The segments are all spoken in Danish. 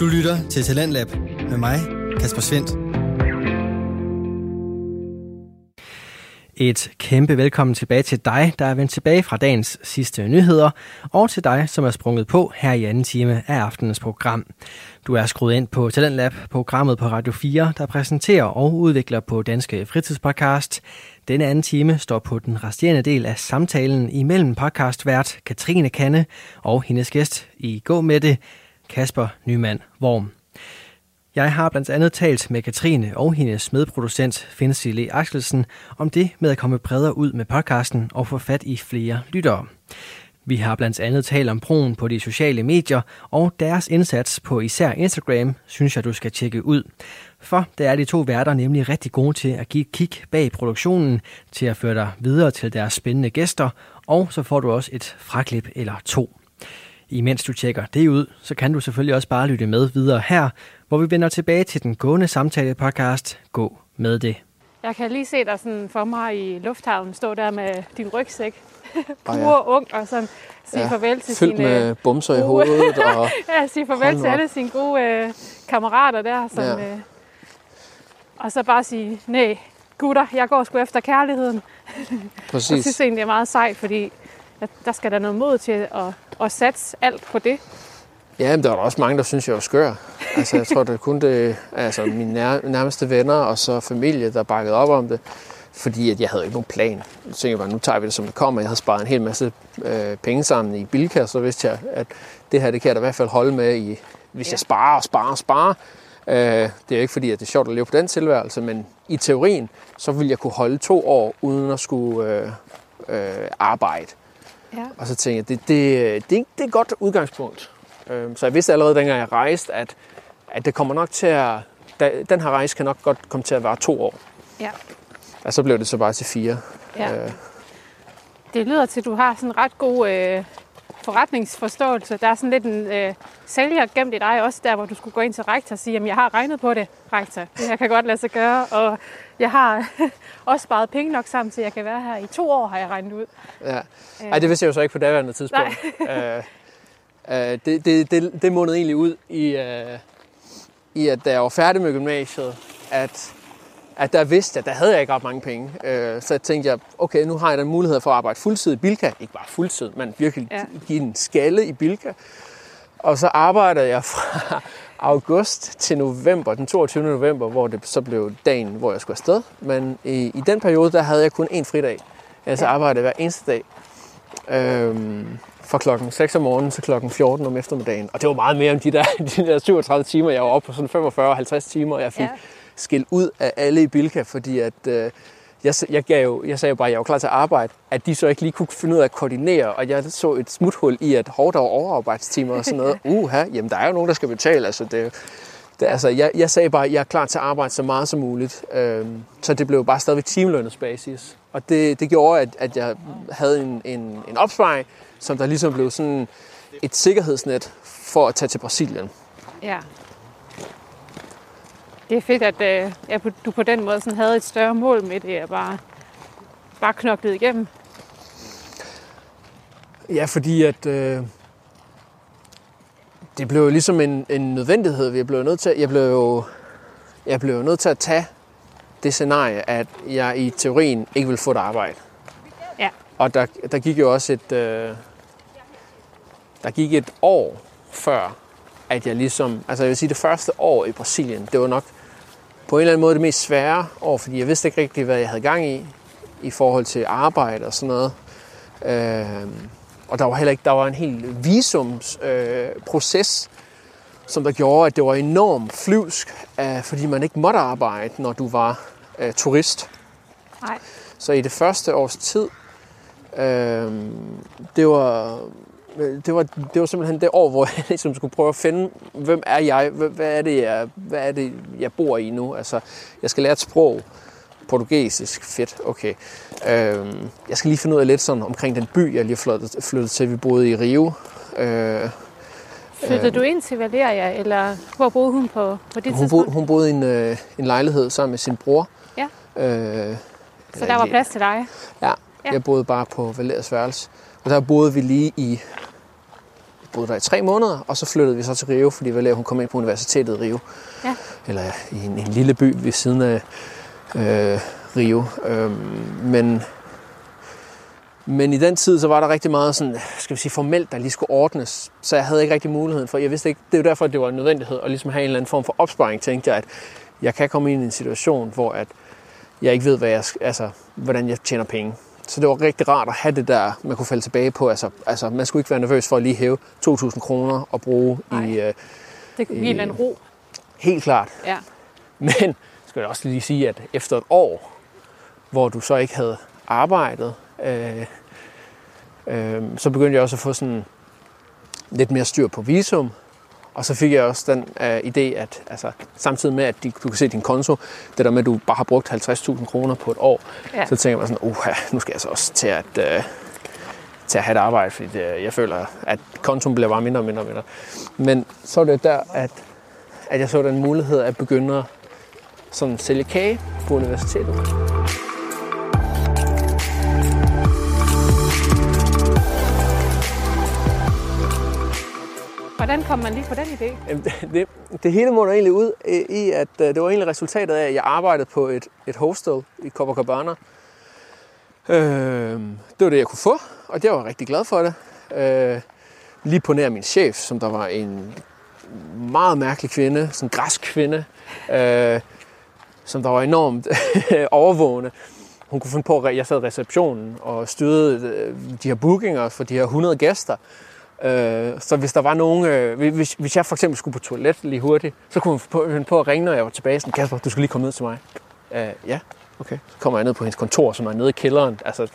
Du lytter til Talentlab med mig, Kasper Svendt. Et kæmpe velkommen tilbage til dig, der er vendt tilbage fra dagens sidste nyheder, og til dig, som er sprunget på her i anden time af aftenens program. Du er skruet ind på Talentlab, programmet på Radio 4, der præsenterer og udvikler på Danske Fritidspodcast. Denne anden time står på den resterende del af samtalen imellem podcastvært Katrine Kanne og hendes gæst i Gå med det, Kasper Nyman Worm. Jeg har blandt andet talt med Katrine og hendes medproducent Finsi Le Axelsen om det med at komme bredere ud med podcasten og få fat i flere lyttere. Vi har blandt andet talt om broen på de sociale medier og deres indsats på især Instagram, synes jeg du skal tjekke ud. For der er de to værter nemlig rigtig gode til at give kig bag produktionen, til at føre dig videre til deres spændende gæster, og så får du også et fraklip eller to. Imens du tjekker det ud, så kan du selvfølgelig også bare lytte med videre her, hvor vi vender tilbage til den gående samtale podcast Gå med det. Jeg kan lige se dig sådan for mig i lufthavnen stå der med din rygsæk. Pur ja. ung og sådan sige Ja, farvel til Fyldt sine... med bumser i hovedet. Og, ja, sige farvel til alle sine gode øh, kammerater der. Som, Ja. øh, og så bare sige, nej, gutter, jeg går sgu efter kærligheden. Jeg præcis. synes egentlig, det er meget sejt, fordi at der skal der noget mod til at, at satse alt på det. Ja, men der var også mange, der synes, jeg var skør. Altså, jeg tror, det er kun det, altså, mine nær, nærmeste venner og så familie, der bakkede op om det. Fordi at jeg havde ikke nogen plan. Jeg tænkte bare, nu tager vi det, som det kommer. Jeg havde sparet en hel masse øh, penge sammen i Bilka, så vidste jeg, at det her, det kan jeg da i hvert fald holde med, i, hvis Ja. jeg sparer og sparer og sparer. Øh, det er jo ikke fordi, at det er sjovt at leve på den tilværelse, men i teorien, så ville jeg kunne holde to år, uden at skulle øh, øh, arbejde. Ja. Og så tænkte jeg, det, det, det, det er et godt udgangspunkt. Øhm, Så jeg vidste allerede, dengang jeg rejste, at, at det kommer nok til at... Den her rejse kan nok godt komme til at være to år. Ja. Og så blev det så bare til fire. Ja. Øh, Det lyder til, at du har sådan ret god øh, forretningsforståelse. Der er sådan lidt en øh, sælger gemt i dig også, der hvor du skulle gå ind til rektor og sige, at jeg har regnet på det, rektor. Det her kan godt lade sig gøre, og jeg har også sparet penge nok sammen til, jeg kan være her i to år, har jeg regnet ud. ja. Ej, det vidste jeg jo så ikke på daværende tidspunkt. øh, øh, det, det, det, det mundede egentlig ud i, øh, i, at da jeg var færdig med gymnasiet, at, at der vidste jeg, at der havde jeg ikke ret mange penge. Øh, så jeg tænkte, jeg, okay, nu har jeg den mulighed for at arbejde fuldtid i Bilka. Ikke bare fuldtid, men virkelig Ja. give en skalle i Bilka. Og så arbejdede jeg fra august til november, den 22. november, hvor det så blev dagen, hvor jeg skulle afsted. Men i, i den periode, der havde jeg kun én fridag. Jeg så Ja. arbejdede hver eneste dag. Øhm, fra klokken 6 om morgenen til klokken 14 om eftermiddagen. Og det var meget mere end de der, de der 37 timer. Jeg var oppe på sådan 45-50 timer, og jeg fik Ja. Skilt ud af alle i Bilka, fordi at, øh, jeg, jeg, gav jo, jeg sagde jo bare, at jeg var klar til at arbejde, at de så ikke lige kunne finde ud af at koordinere, og jeg så et smuthul i, at der var overarbejdstimer og sådan noget. Uha, jamen der er jo nogen, der skal betale, altså det, det, altså, jeg, jeg sagde bare, at jeg er klar til at arbejde så meget som muligt. Øhm, så det blev bare stadigvæk timelønnet basis. Og det, det gjorde, at, at jeg havde en, en, en opsparing, som der ligesom blev sådan et sikkerhedsnet for at tage til Brasilien. Ja. Det er fedt, at øh, du på den måde sådan havde et større mål med det, og bare, bare knoklet igennem. Ja, fordi at øh, det blev jo ligesom en, en nødvendighed. Jeg blev nødt til, jeg blev jo, jeg blev nødt til at tage det scenarie, at jeg i teorien ikke ville få et arbejde. Ja. Og der, der gik jo også et, øh, der gik et år før, at jeg ligesom, altså jeg vil sige det første år i Brasilien, det var nok på en eller anden måde det mest svære år, fordi jeg vidste ikke rigtig, hvad jeg havde gang i, i forhold til arbejde og sådan noget. Øh, og der var heller ikke, der var en helt visumsproces, øh, proces, som der gjorde, at det var enormt flyvsk, øh, fordi man ikke måtte arbejde, når du var øh, turist. Nej. Så i det første års tid, øh, det var det var, det var simpelthen det år, hvor jeg ligesom skulle prøve at finde, hvem er jeg, hvad, er det, jeg, hvad er det, jeg bor i nu? Altså, jeg skal lære et sprog, portugisisk, fedt, okay. Øhm, jeg skal lige finde ud af lidt sådan omkring den by, jeg lige flyttet, flyttet til. Vi boede i Rio. Øh, Flyttede du ind til Valeria, eller hvor boede hun på, på det hun, tidspunkt? boede, hun boede i en, øh, en lejlighed sammen med sin bror. Ja. Øh, Så der var plads til dig? Ja, Ja. jeg boede bare på Valerias værelse. Og der boede vi lige i boede der i tre måneder, og så flyttede vi så til Rio, fordi Valeria, hun kom ind på universitetet i Rio. Ja. Eller i en, en lille by ved siden af øh, Rio. Øhm, men, men i den tid, så var der rigtig meget sådan, skal vi sige, formelt, der lige skulle ordnes. Så jeg havde ikke rigtig muligheden for, jeg vidste ikke, det er jo derfor, at det var en nødvendighed at ligesom have en eller anden form for opsparing, tænkte jeg, at jeg kan komme ind i en situation, hvor at jeg ikke ved, hvad jeg, altså, hvordan jeg tjener penge. Så det var rigtig rart at have det der, man kunne falde tilbage på. Altså, altså man skulle ikke være nervøs for at lige hæve 2.000 kroner og bruge Nej. i... Øh, Det kunne give en ro. helt klart. Ja. Men skal jeg også lige sige, at efter et år, hvor du så ikke havde arbejdet, øh, øh, så begyndte jeg også at få sådan lidt mere styr på visum. Og så fik jeg også den øh, idé, at altså, samtidig med, at de, du kan se din konto, det der med, at du bare har brugt 50.000 kroner på et år, Ja. så tænker jeg mig sådan, uh, nu skal jeg så også til at, øh, til at have et arbejde, fordi det, jeg føler, at kontoen bliver bare mindre og mindre og mindre. Men så er det der, at, at jeg så den mulighed at begynde at sådan sælge kage på universitetet. Hvordan kom man lige på den idé? Jamen, det, det, det hele munder egentlig ud i, at øh, det var egentlig resultatet af, at jeg arbejdede på et, et hostel i Copacabana. Øh, det var det, jeg kunne få, og jeg var rigtig glad for det. Øh, lige på nær min chef, som der var en meget mærkelig kvinde, sådan en græsk kvinde, øh, som der var enormt overvågende. Hun kunne finde på, at jeg sad i receptionen og styrede øh, de her bookinger for de her 100 gæster. Øh, så hvis der var nogen, øh, hvis, hvis jeg for eksempel skulle på toilet lige hurtigt, så kunne hun på, hun på at ringe, når jeg var tilbage. Sådan, Kasper, du skal lige komme ned til mig. Øh, ja, okay. Så kommer jeg ned på hendes kontor, som er nede i kælderen. Altså,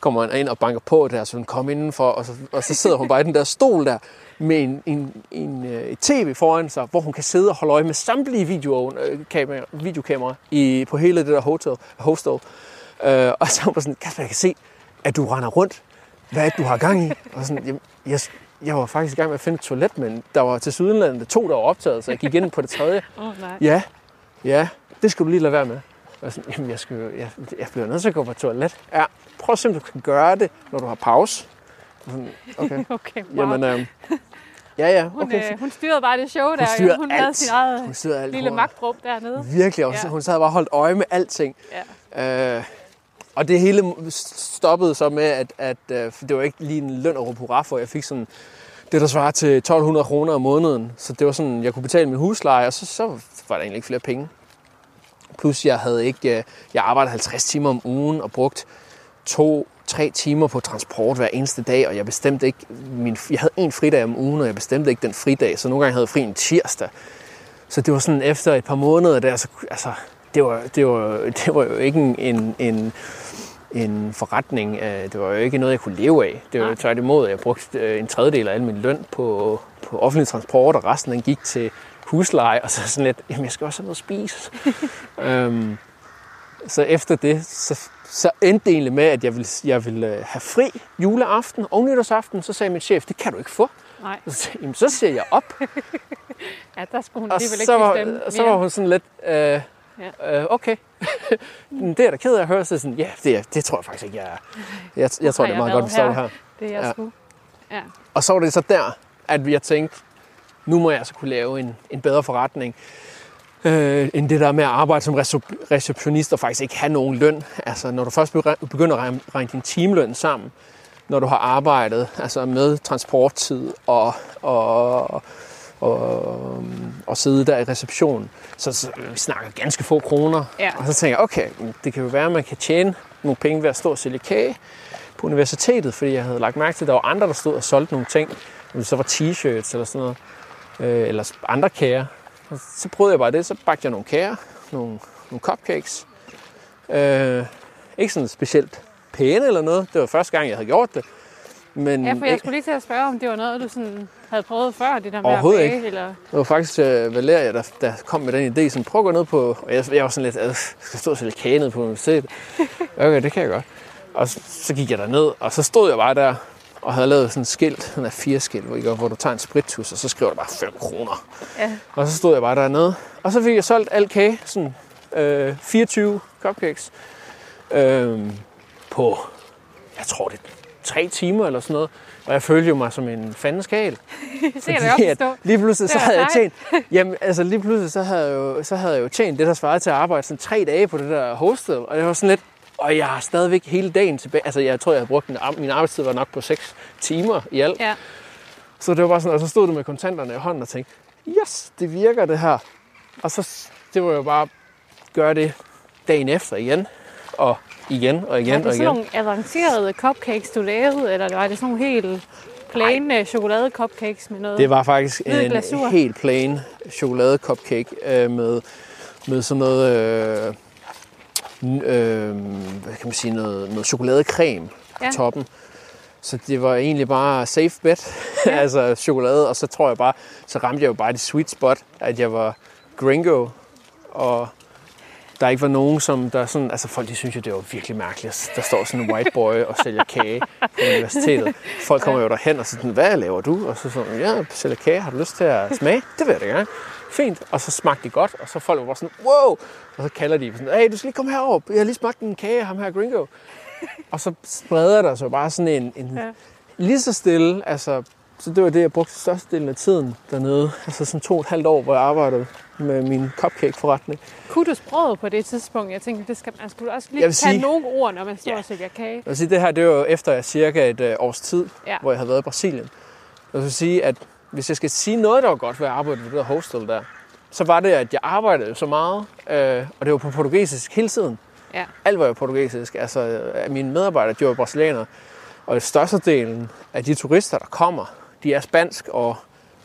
kommer han ind og banker på der, så hun kommer indenfor, og så, og så sidder hun bare i den der stol der, med en, en, en, øh, et tv foran sig, hvor hun kan sidde og holde øje med samtlige videokamera, øh, videokamera i, på hele det der hotel, hostel. Øh, og så var hun sådan, Kasper, jeg kan se, at du render rundt. Hvad er det, du har gang i? Og sådan, jamen, jeg, jeg var faktisk i gang med at finde et toilet, men der var til sydenlandet to, der var optaget, så jeg gik ind på det tredje. Åh, oh, nej. Ja, ja, det skal du lige lade være med. Og sådan, jamen, jeg, skal, jeg, jeg bliver nødt til at gå på toilet. Ja, prøv at se, om du kan gøre det, når du har pause. Og Sådan, okay, Okay, wow. jamen, øh, ja, ja, hun, okay. øh, hun styrede bare det show der. jo. styrede hun havde alt. sin eget Hun alt lille magtrum dernede. Virkelig også. Ja. Hun sad bare og holdt øje med alting. Ja. Øh, og det hele stoppede så med, at, at øh, det var ikke lige en løn og hurra for. Jeg fik sådan det, der svarer til 1200 kroner om måneden. Så det var sådan, jeg kunne betale min husleje, og så, så var der egentlig ikke flere penge. Plus jeg havde ikke, øh, jeg arbejdede 50 timer om ugen og brugt to, tre timer på transport hver eneste dag, og jeg bestemte ikke, min, jeg havde en fridag om ugen, og jeg bestemte ikke den fridag, så nogle gange havde jeg fri en tirsdag. Så det var sådan efter et par måneder der, så, altså, det var, det var, det var jo ikke en, en, en, forretning. øh, Det var jo ikke noget, jeg kunne leve af. Det var jo tværtimod, jeg brugte øh, en tredjedel af al min løn på, på offentlig transport, og resten den gik til husleje, og så sådan lidt, jamen jeg skal også have noget at spise. øhm, så efter det, så, så endte det egentlig med, at jeg ville, jeg ville øh, have fri juleaften og nytårsaften. Så sagde min chef, det kan du ikke få. Nej, Så, sagde jamen, så siger jeg op. ja, der skulle hun Og alligevel ikke så var, bestemme så var hun sådan lidt, øh, Ja. øh, okay. det er da ked af at høre. Så sådan, ja, det, er- det tror jeg faktisk ikke, jeg er. Jeg, jeg tror, har det er meget godt, vi står været her. Det jeg Ja. Ja. Og så var det så der, at jeg tænkte, nu må jeg altså kunne lave en, en bedre forretning. Øh, end det der med at arbejde som recep- receptionist og faktisk ikke have nogen løn. Altså når du først begy- begynder at regne din timeløn sammen, når du har arbejdet altså med transporttid og, og, og, og sidde der i receptionen, så, så vi snakker ganske få kroner. Ja. Og så tænker jeg, okay, det kan jo være, at man kan tjene nogle penge ved at stå og sælge kage på universitetet, fordi jeg havde lagt mærke til, at der var andre, der stod og solgte nogle ting. Om det så var t-shirts eller sådan noget, øh, eller andre kager. Og så prøvede jeg bare det, så bagte jeg nogle kager, nogle, nogle cupcakes. Øh, ikke sådan specielt pæne eller noget. Det var første gang, jeg havde gjort det. Men ja, for jeg skulle lige til at spørge, om det var noget, du sådan havde prøvet før, det der med Overhovedet at bage, ikke. Eller... Det var faktisk uh, Valeria, der, der kom med den idé, sådan, prøv at gå ned på, og jeg, jeg var sådan lidt, "Øh, jeg skal stå og sælge kage ned på universitetet. Okay, det kan jeg godt. Og så, så gik jeg derned, og så stod jeg bare der, og havde lavet sådan et skilt, sådan en fire skilt, hvor, ikke, hvor du tager en spritus, og så skriver du bare 5 kroner. Ja. Og så stod jeg bare dernede, og så fik jeg solgt al kage, sådan øh, 24 cupcakes, øh, på, jeg tror det er tre timer eller sådan noget. Og jeg følte jo mig som en fandens gal. det kan jeg godt forstå. lige pludselig så havde jeg tjent, jamen, altså lige pludselig så havde, jeg jo, så havde jeg jo tjent det, der svarede til at arbejde sådan tre dage på det der hostel. Og det var sådan lidt, og jeg har stadigvæk hele dagen tilbage. Altså jeg tror, jeg havde brugt en, min arbejdstid var nok på 6 timer i alt. Ja. Så det var bare sådan, og så stod du med kontanterne i hånden og tænkte, yes, det virker det her. Og så, det var jo bare gøre det dagen efter igen, og igen og igen Var og det sådan igen. nogle avancerede cupcakes, du lavede, eller var det sådan nogle helt plain øh, chokolade cupcakes med noget? Det var faktisk en glasur. helt plain chokolade cupcake øh, med, med sådan noget, øh, øh, hvad kan man sige, noget, noget chokoladecreme. Ja. på toppen. Så det var egentlig bare safe bet, ja. altså chokolade, og så tror jeg bare, så ramte jeg jo bare det sweet spot, at jeg var gringo, og der ikke var nogen, som der sådan, altså folk de synes jo, det var virkelig mærkeligt. Der står sådan en white boy og sælger kage på universitetet. Folk kommer jo derhen og så sådan, hvad laver du? Og så sådan, ja, sælger kage, har du lyst til at smage? Det vil jeg da gerne. Fint. Og så smagte de godt, og så folk var bare sådan, wow! Og så kalder de sådan, hey, du skal lige komme herover. Jeg har lige smagt en kage ham her gringo. Og så spreder der så bare sådan en, en ja. lige så stille, altså, så det var det, jeg brugte størstedelen af tiden dernede. Altså sådan to og et halvt år, hvor jeg arbejdede med min cupcake-forretning. Kunne du sproget på det tidspunkt? Jeg tænkte, det skal man skulle også lige tage sige- nogle ord, når man står Ja. og sælger kage. Jeg vil sige, det her det var jo efter cirka et øh, års tid, Ja. ja. hvor jeg havde været i Brasilien. Jeg vil sige, at hvis jeg skal sige noget, der var godt ved at arbejde ved det der hostel der, så var det, at jeg arbejdede så meget, øh, og det var på portugisisk hele tiden. Ja. Alt var jo portugisisk. Altså, øh, mine medarbejdere, de var brasilianere. Og størstedelen af de turister, der kommer, de er spansk og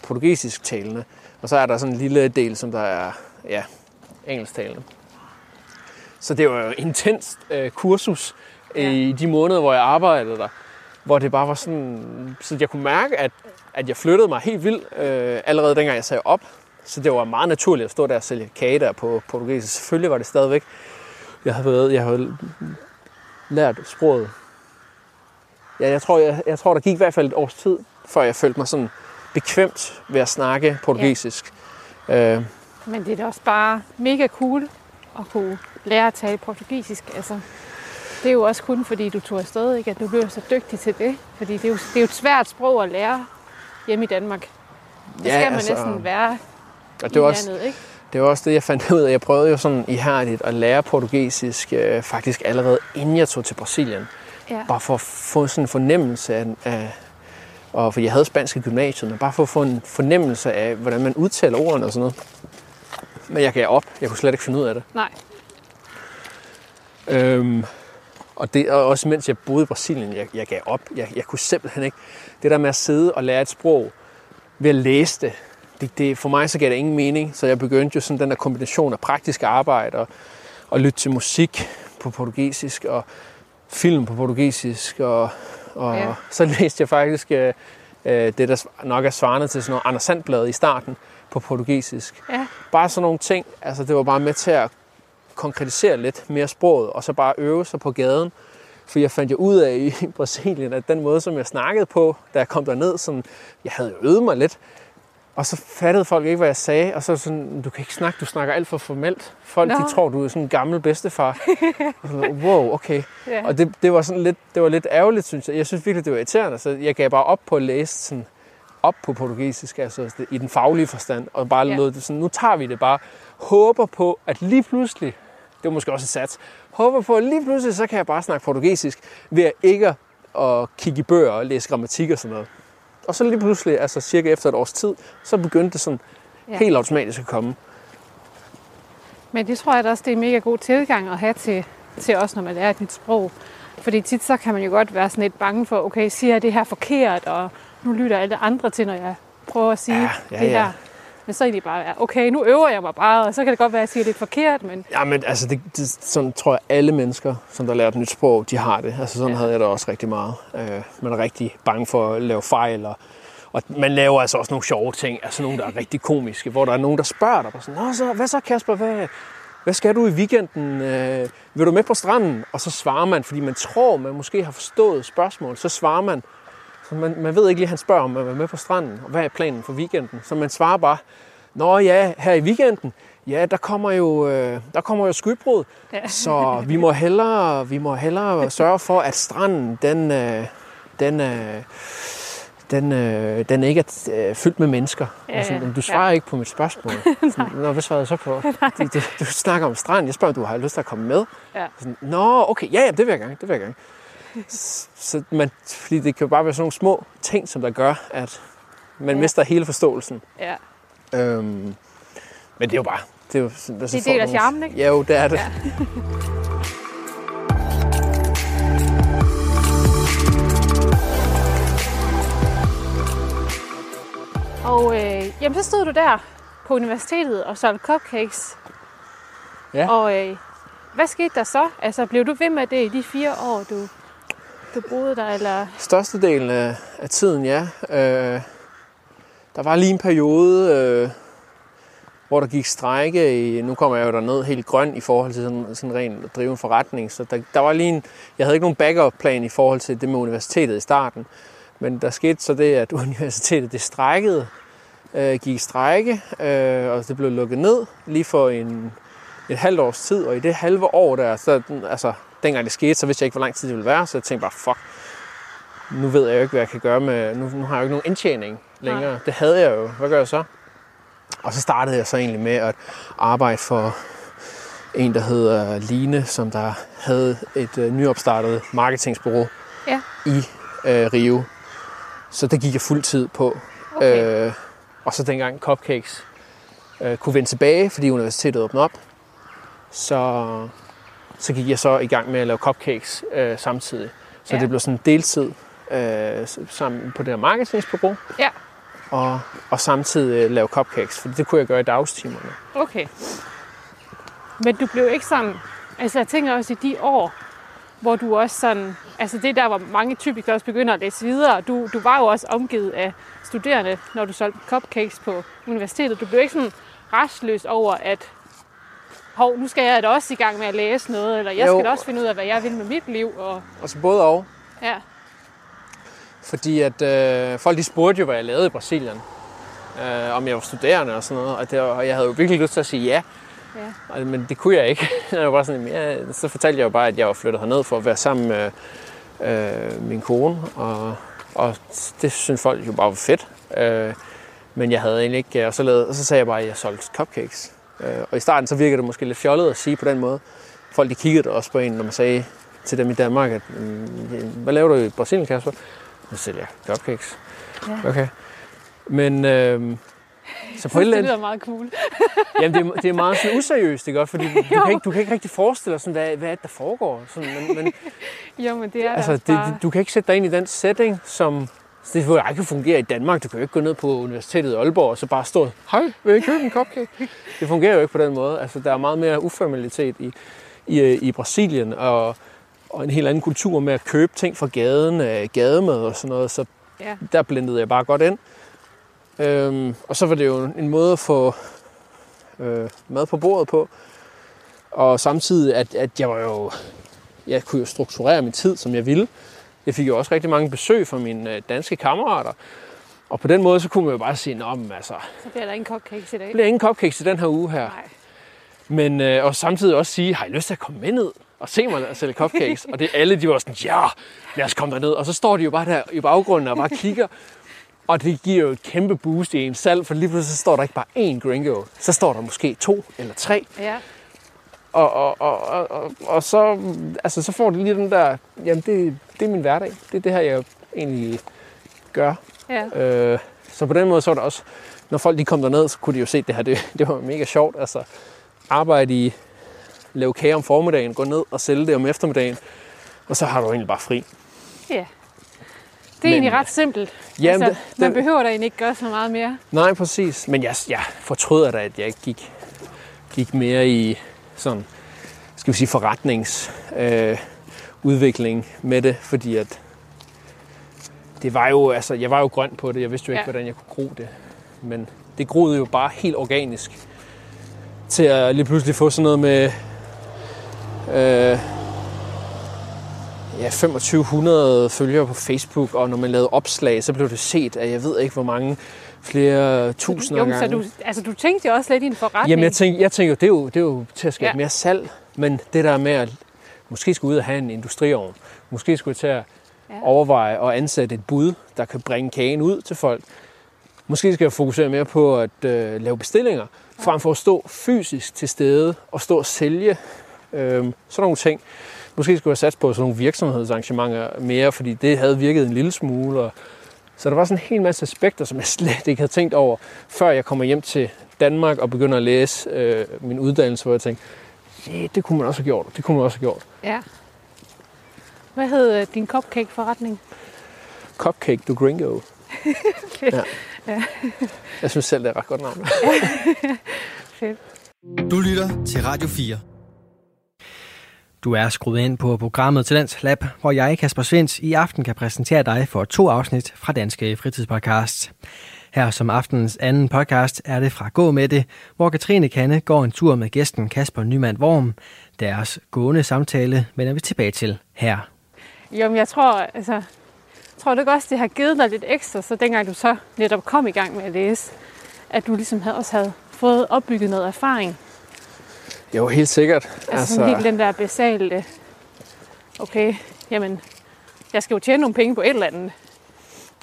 portugisisk talende. Og så er der sådan en lille del, som der er ja, engelsk talende. Så det var jo et intenst øh, kursus ja. i de måneder, hvor jeg arbejdede der. Hvor det bare var sådan, så jeg kunne mærke, at, at jeg flyttede mig helt vildt øh, allerede dengang jeg sagde op. Så det var meget naturligt at stå der og sælge kage der på portugisisk. Selvfølgelig var det stadigvæk. Jeg havde, været, jeg havde lært sproget. Ja, jeg tror, jeg, jeg tror, der gik i hvert fald et års tid, før jeg følte mig sådan bekvemt ved at snakke portugisisk. Ja. Øh, Men det er da også bare mega cool at kunne lære at tale portugisisk. Altså, det er jo også kun fordi, du tog afsted, ikke? at du blev så dygtig til det. Fordi det er, jo, det er jo et svært sprog at lære hjemme i Danmark. Det Ja, skal man altså, næsten være og det var også, landet, ikke? Det var også det, jeg fandt ud af. Jeg prøvede jo sådan ihærdigt at lære portugisisk øh, faktisk allerede inden jeg tog til Brasilien. Ja. Bare for at få sådan en fornemmelse af, af og for jeg havde spansk i gymnasiet, men bare for at få en fornemmelse af, hvordan man udtaler ordene og sådan noget. Men jeg gav op. Jeg kunne slet ikke finde ud af det. Nej, Øhm, og det og også mens jeg boede i Brasilien, jeg, jeg gav op. Jeg, jeg kunne simpelthen ikke. Det der med at sidde og lære et sprog ved at læse det, det, det, for mig så gav det ingen mening. Så jeg begyndte jo sådan den der kombination af praktisk arbejde og, og lytte til musik på portugisisk og film på portugisisk. Og, og Ja. så læste jeg faktisk øh, øh, det, der nok er svarende til sådan noget Anders Sandblad i starten på portugisisk. ja. Bare sådan nogle ting, altså det var bare med til at konkretisere lidt mere sproget, og så bare øve sig på gaden. For jeg fandt jo ud af i Brasilien, at den måde, som jeg snakkede på, da jeg kom derned, sådan, jeg havde øvet mig lidt. Og så fattede folk ikke, hvad jeg sagde, og så sådan, du kan ikke snakke, du snakker alt for formelt. Folk, Nå. de tror, du er sådan en gammel bedstefar. og sådan, wow, okay. ja. Og det, det var sådan lidt, det var lidt ærgerligt, synes jeg. Jeg synes virkelig, det var irriterende, så jeg gav bare op på at læse sådan op på portugisisk, altså i den faglige forstand, og bare ja. lod det sådan, nu tager vi det bare. Håber på, at lige pludselig, det var måske også et sats, håber på, at lige pludselig, så kan jeg bare snakke portugisisk, ved at ikke at kigge i bøger og læse grammatik og sådan noget. Og så lige pludselig, altså cirka efter et års tid, så begyndte det sådan Ja. helt automatisk at komme. Men det tror jeg da også, det er en mega god tilgang at have til, til os, når man lærer et nyt sprog. Fordi tit så kan man jo godt være sådan lidt bange for, okay, siger jeg det her forkert, og nu lytter alle andre til, når jeg prøver at sige Ja, ja, det her. ja. Men så er det bare, okay, nu øver jeg mig bare, og så kan det godt være, at jeg siger lidt forkert, men Ja, men altså, det, det, sådan tror jeg, alle mennesker, som der lærer et nyt sprog, de har det. Altså, sådan Ja. havde jeg det også rigtig meget. Øh, man er rigtig bange for at lave fejl, og, og man laver altså også nogle sjove ting, altså nogle, der er rigtig komiske, hvor der er nogen, der spørger dig, sådan, Nå, så, hvad så Kasper, hvad, hvad skal du i weekenden? Øh, vil du med på stranden? Og så svarer man, fordi man tror, man måske har forstået spørgsmålet, så svarer man, så man, man ved ikke lige, han spørger, om man vil med på stranden, og hvad er planen for weekenden? Så man svarer bare, Nå ja, her i weekenden, ja, der kommer jo, øh, der kommer jo skybrud, Ja. så vi må hellere, vi må hellere sørge for, at stranden, den, øh, den, øh, den, øh, den ikke er øh, fyldt med mennesker. Ja, Ja, sådan, du svarer ja. ikke på mit spørgsmål. Sådan, Nå, hvad svarede jeg så på? Du, du, du snakker om strand. Jeg spørger, om du har lyst til at komme med. Ja. Sådan, Nå, okay, ja, ja, det vil jeg gerne, det vil jeg gerne. Så man, fordi det kan jo bare være sådan nogle små ting, som der gør, at man Ja. mister hele forståelsen. Ja. Øhm, men det er jo bare... Det er, jo, sådan- Det er del af charmen, ikke? Ja, jo, det er det. Ja. Og øh, jamen, så stod du der på universitetet og solgte cupcakes. Ja. Og øh, hvad skete der så? Altså, blev du ved med det i de fire år, du, du boede der? Eller? Størstedelen af, af tiden, ja. Øh, der var lige en periode, øh, hvor der gik strække i, nu kommer jeg jo derned helt grøn i forhold til sådan, sådan ren at drive en forretning, så der, der var lige en, jeg havde ikke nogen backup-plan i forhold til det med universitetet i starten, men der skete så det, at universitetet det strækkede, øh, gik i strække, øh, og det blev lukket ned lige for en, et halvt års tid, og i det halve år der, så, altså, dengang det skete, så vidste jeg ikke, hvor lang tid det ville være, så jeg tænkte bare, fuck, nu ved jeg jo ikke, hvad jeg kan gøre med, nu, nu har jeg jo ikke nogen indtjening længere. Nej. Det havde jeg jo. Hvad gør jeg så? Og så startede jeg så egentlig med at arbejde for en, der hedder Line, som der havde et øh, nyopstartet marketingsbureau Ja. i øh, Rio. Så det gik jeg fuld tid på. Okay. Øh, og så dengang Cupcakes øh, kunne vende tilbage, fordi universitetet åbnede op, så, så gik jeg så i gang med at lave cupcakes øh, samtidig. Så Ja. det blev sådan deltid øh, sammen på det her marketingsbureau, Ja. og, og samtidig øh, lave cupcakes, for det kunne jeg gøre i dagstimerne. Okay. Men du blev ikke sådan... Altså, jeg tænker også i de år, hvor du også sådan... Altså, det er der, hvor mange typisk også begynder at læse videre. Du, du var jo også omgivet af studerende, når du solgte cupcakes på universitetet. Du blev ikke sådan restløs over, at hov, nu skal jeg da også i gang med at læse noget, eller jeg Jo. skal da også finde ud af, hvad jeg vil med mit liv. Og, Og så både og, ja, fordi at øh, folk de spurgte jo, hvad jeg lavede i Brasilien. Øh, om jeg var studerende og sådan noget, og, det og jeg havde jo virkelig lyst til at sige ja. ja. Og- Men det kunne jeg ikke. Jeg var bare sådan, ja, så fortalte jeg jo bare, at jeg var flyttet herned for at være sammen med øh, min kone. Og, og det synes folk jo bare var fedt. Øh, men jeg havde egentlig ikke... Og så, lavede, og så sagde jeg bare, at jeg solgte cupcakes. Øh, og i starten så virkede det måske lidt fjollet at sige på den måde. Folk de kiggede også på en, når man sagde til dem i Danmark, at "Mm, hvad laver du i Brasilien, Kasper? Så sælger jeg cupcakes. Ja. Okay. Men øh, så på et eller det lyder meget cool. Jamen, det er, det er meget sådan useriøst, ikke? også? Fordi du, du, kan ikke, du kan ikke rigtig forestille dig, sådan, hvad, hvad er det, der foregår. Sådan, men, men Jo, men det er altså, altså, det, bare... du kan ikke sætte dig ind i den setting, som det vil ikke fungere i Danmark. Du kan jo ikke gå ned på universitetet i Aalborg og så bare stå, hej, vil I købe en cupcake? Det fungerer jo ikke på den måde. Altså, der er meget mere uformalitet i, i, i Brasilien, og, og en helt anden kultur med at købe ting fra gaden, øh, gademad og sådan noget. Så Ja. der blendede jeg bare godt ind. Øhm, og så var det jo en måde at få øh, mad på bordet på. Og samtidig, at, at jeg var jo, jeg kunne jo strukturere min tid, som jeg ville. Jeg fik jo også rigtig mange besøg fra mine øh, danske kammerater. Og på den måde, så kunne man jo bare sige, Nå, men altså, Så bliver der ingen cupcakes i dag. bliver ingen cupcakes i den her uge her. Nej. Men øh, og samtidig også sige, har I lyst til at komme med ned og se mig sælge cupcakes? og det alle, de var sådan, ja, lad os komme derned. Og så står de jo bare der i baggrunden og bare kigger. Og det giver jo et kæmpe boost i en salg, for lige pludselig så står der ikke bare én gringo. Så står der måske to eller tre. Ja. Og, og, og, og, og, og så, altså, så får de lige den der, jamen det, det er min hverdag. Det er det her, jeg egentlig gør. Ja. Øh, så på den måde så var det også, når folk de kom derned, så kunne de jo se, det her det, det var mega sjovt. Altså arbejde i, lave kage om formiddagen, gå ned og sælge det om eftermiddagen, og så har du egentlig bare fri. ja. Det er Men- egentlig ret simpelt. Jamen, altså, det- man behøver da egentlig ikke gøre så meget mere. Nej, præcis. Men jeg, jeg fortryder da, at jeg ikke gik, gik mere i sådan, skal vi sige, forretningsudvikling øh, udvikling med det, fordi at det var jo, altså, jeg var jo grøn på det. Jeg vidste jo ikke, Ja. hvordan jeg kunne gro det. Men det groede jo bare helt organisk til at lige pludselig få sådan noget med øh, ja, 2500 følgere på Facebook, og når man lavede opslag, så blev det set af, jeg ved ikke, hvor mange flere tusinder jo, gange. så du, altså, du tænkte jo også lidt i en forretning. Jamen, jeg tænker, jeg tænker det, er jo, det er jo til at skabe ja. mere salg, men det der med at måske skulle ud og have en industriovn, måske skulle jeg til at Ja. Overveje at ansætte et bud, der kan bringe kagen ud til folk. Måske skal jeg fokusere mere på at øh, lave bestillinger, frem for at stå fysisk til stede og stå og sælge øh, sådan nogle ting. Måske skulle jeg satse på sådan nogle virksomhedsarrangementer mere, fordi det havde virket en lille smule. Og så der var sådan en hel masse aspekter, som jeg slet ikke havde tænkt over, før jeg kommer hjem til Danmark og begynder at læse øh, min uddannelse, hvor jeg tænkte, yeah, det kunne man også have gjort, det kunne man også have gjort. Ja. Hvad hed øh, din cupcake-forretning? Cupcake du Gringo. Fedt. Ja. ja. Jeg synes selv, det er et ret godt navn. Fedt. Du lytter til Radio 4. Du er skruet ind på programmet Talents Lab, hvor jeg, Kasper Svens, i aften kan præsentere dig for to afsnit fra Danske Fritidspodcast. Her som aftenens anden podcast er det fra Gå med det, hvor Katrine Kanne går en tur med gæsten Kasper Nyman Worm. Deres gående samtale vender vi tilbage til her. Jo, men jeg tror, altså, jeg tror du også, det har givet dig lidt ekstra, så dengang du så netop kom i gang med at læse, at du ligesom havde, også havde fået opbygget noget erfaring. Jo, helt sikkert. Altså, altså helt den der basale, okay, jamen, jeg skal jo tjene nogle penge på et eller andet.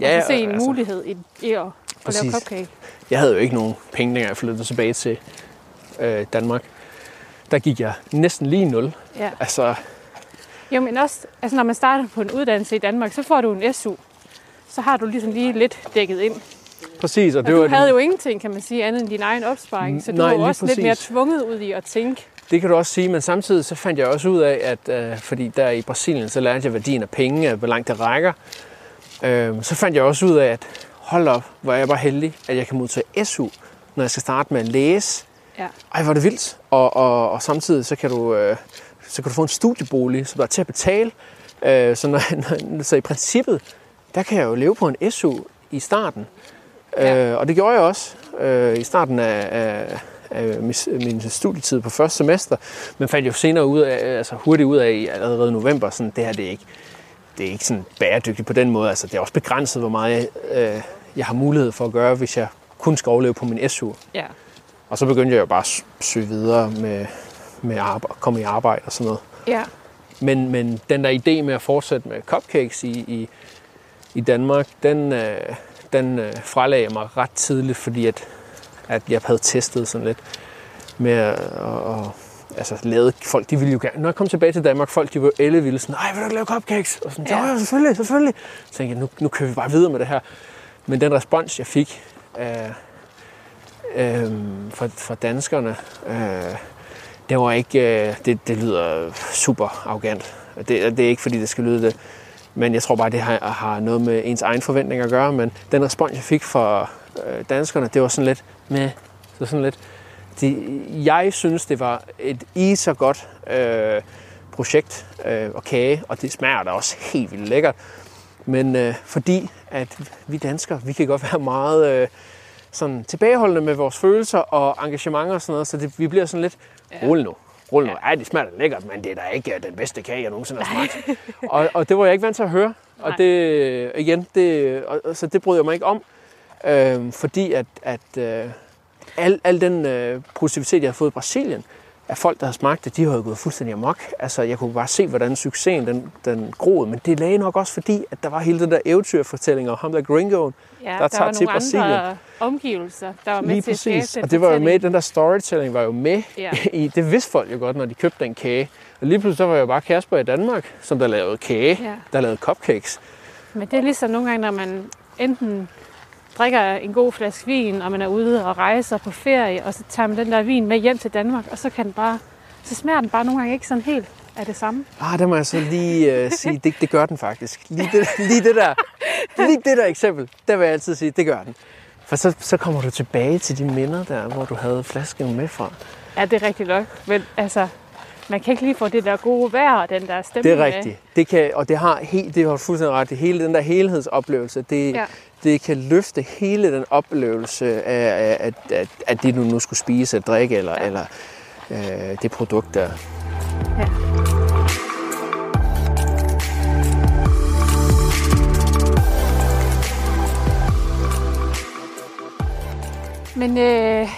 Ja, og så se en altså, mulighed i, i at, at lave cupcake. Jeg havde jo ikke nogen penge, dengang jeg flyttede tilbage til øh, Danmark. Der gik jeg næsten lige nul. Ja. Altså, jo, men også, altså når man starter på en uddannelse i Danmark, så får du en SU. Så har du ligesom lige lidt dækket ind. Præcis. Og det og var du havde den... jo ingenting, kan man sige, andet end din egen opsparing. Så du Nej, var også præcis. lidt mere tvunget ud i at tænke. Det kan du også sige, men samtidig så fandt jeg også ud af, at øh, fordi der i Brasilien, så lærte jeg værdien af penge, hvor langt det rækker. Øh, så fandt jeg også ud af, at hold op, hvor er jeg bare heldig, at jeg kan modtage SU, når jeg skal starte med at læse. Ja. Ej, hvor er det vildt. Og, og, og samtidig så kan du... Øh, så kan du få en studiebolig, som der er til at betale. Øh, så, når, når, så i princippet, der kan jeg jo leve på en SU i starten. Ja. Øh, og det gjorde jeg også øh, i starten af, af, af min studietid på første semester. Men fandt jo senere ud af, altså hurtigt ud af allerede november, sådan, det her det er ikke, det er ikke sådan bæredygtigt på den måde. Altså, det er også begrænset, hvor meget øh, jeg har mulighed for at gøre, hvis jeg kun skal overleve på min SU. Ja. Og så begyndte jeg jo bare at søge videre med, med at komme i arbejde og sådan noget. Ja. Men, men den der idé med at fortsætte med cupcakes i, i, i Danmark, den, øh, den øh, frelagde mig ret tidligt, fordi at, at jeg havde testet sådan lidt med at, og, altså lavet, folk de ville jo gerne, når jeg kom tilbage til Danmark, folk de var elle ville sådan, nej, vil du ikke lave cupcakes? Og sådan, ja selvfølgelig, selvfølgelig. Så tænkte jeg, nu, nu kører vi bare videre med det her. Men den respons, jeg fik øh, øh, fra, fra danskerne, øh, det var ikke, øh, det, det lyder super arrogant. Det, det er ikke fordi, det skal lyde det. Men jeg tror bare, det har, har noget med ens egen forventning at gøre. Men den respons, jeg fik fra øh, danskerne, det var sådan lidt med, så sådan lidt, de, jeg synes, det var et i så godt øh, projekt øh, og kage, og det smager da også helt vildt lækkert. Men øh, fordi at vi danskere, vi kan godt være meget øh, sådan tilbageholdende med vores følelser og engagementer og sådan noget, så det, vi bliver sådan lidt. Rulle nu. Rulle nu. Ja, det smager lækkert, men det er da ikke øh, den bedste kage, jeg nogensinde har smagt. og, og det var jeg ikke vant til at høre. Og det, igen, det, og, så det brød jeg mig ikke om. Øh, fordi at, at øh, al, al den øh, positivitet, jeg har fået i Brasilien, af folk, der har smagt det, de jo gået fuldstændig amok. Altså, jeg kunne bare se, hvordan succesen den, den groede, men det lagde nok også fordi, at der var hele den der eventyrfortælling om ham der gringoen, ja, der, der tager til Brasilien. Andre omgivelser, der var med Lige til præcis. at og det var jo med, den der storytelling var jo med ja. i, det vidste folk jo godt, når de købte den kage. Og lige pludselig så var jeg jo bare Kasper i Danmark, som der lavede kage, ja. der lavede cupcakes. Men det er ligesom nogle gange, når man enten drikker en god flaske vin, og man er ude og rejser på ferie, og så tager man den der vin med hjem til Danmark, og så kan den bare, så smager den bare nogle gange ikke sådan helt af det samme. Ah, det må jeg så lige uh, sige, det, det gør den faktisk. Lige det, lige det der, lige det der eksempel, der vil jeg altid sige, det gør den. For så, så kommer du tilbage til de minder der, hvor du havde flasken med fra. Ja, det er rigtigt nok. Men altså, man kan ikke lige få det der gode vejr og den der stemning Det er rigtigt. Det kan, og det har, helt, det har fuldstændig ret. Hele den der helhedsoplevelse, det, ja. Det kan løfte hele den oplevelse af, af, af, af, det, du nu skulle spise eller drikke, eller, ja. eller øh, det produkt der. Ja. Men øh,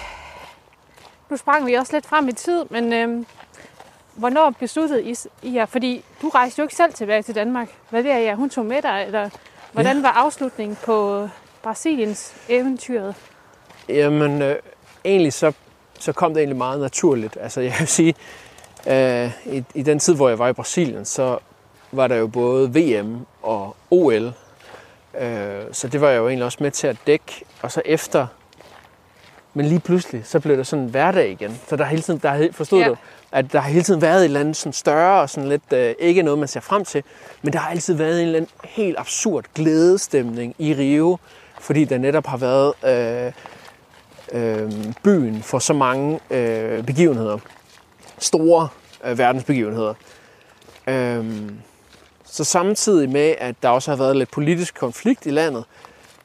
nu sprang vi også lidt frem i tid, men øh, hvornår besluttede I, jer? Fordi du rejste jo ikke selv tilbage til Danmark. Hvad det er jeg? Hun tog med dig, eller hvordan ja. var afslutningen på Brasiliens eventyret? Jamen, øh, egentlig så, så kom det egentlig meget naturligt. Altså, jeg vil sige, øh, i, i den tid, hvor jeg var i Brasilien, så var der jo både VM og OL. Øh, så det var jeg jo egentlig også med til at dække. Og så efter, men lige pludselig, så blev det sådan en hverdag igen. Så der hele tiden, der forstod Ja. du, at der har hele tiden været et eller andet sådan større og sådan lidt, øh, ikke noget man ser frem til, men der har altid været en eller anden helt absurd glædestemning i Rio, fordi der netop har været øh, øh, byen for så mange øh, begivenheder. Store øh, verdensbegivenheder. Øh, så samtidig med, at der også har været lidt politisk konflikt i landet,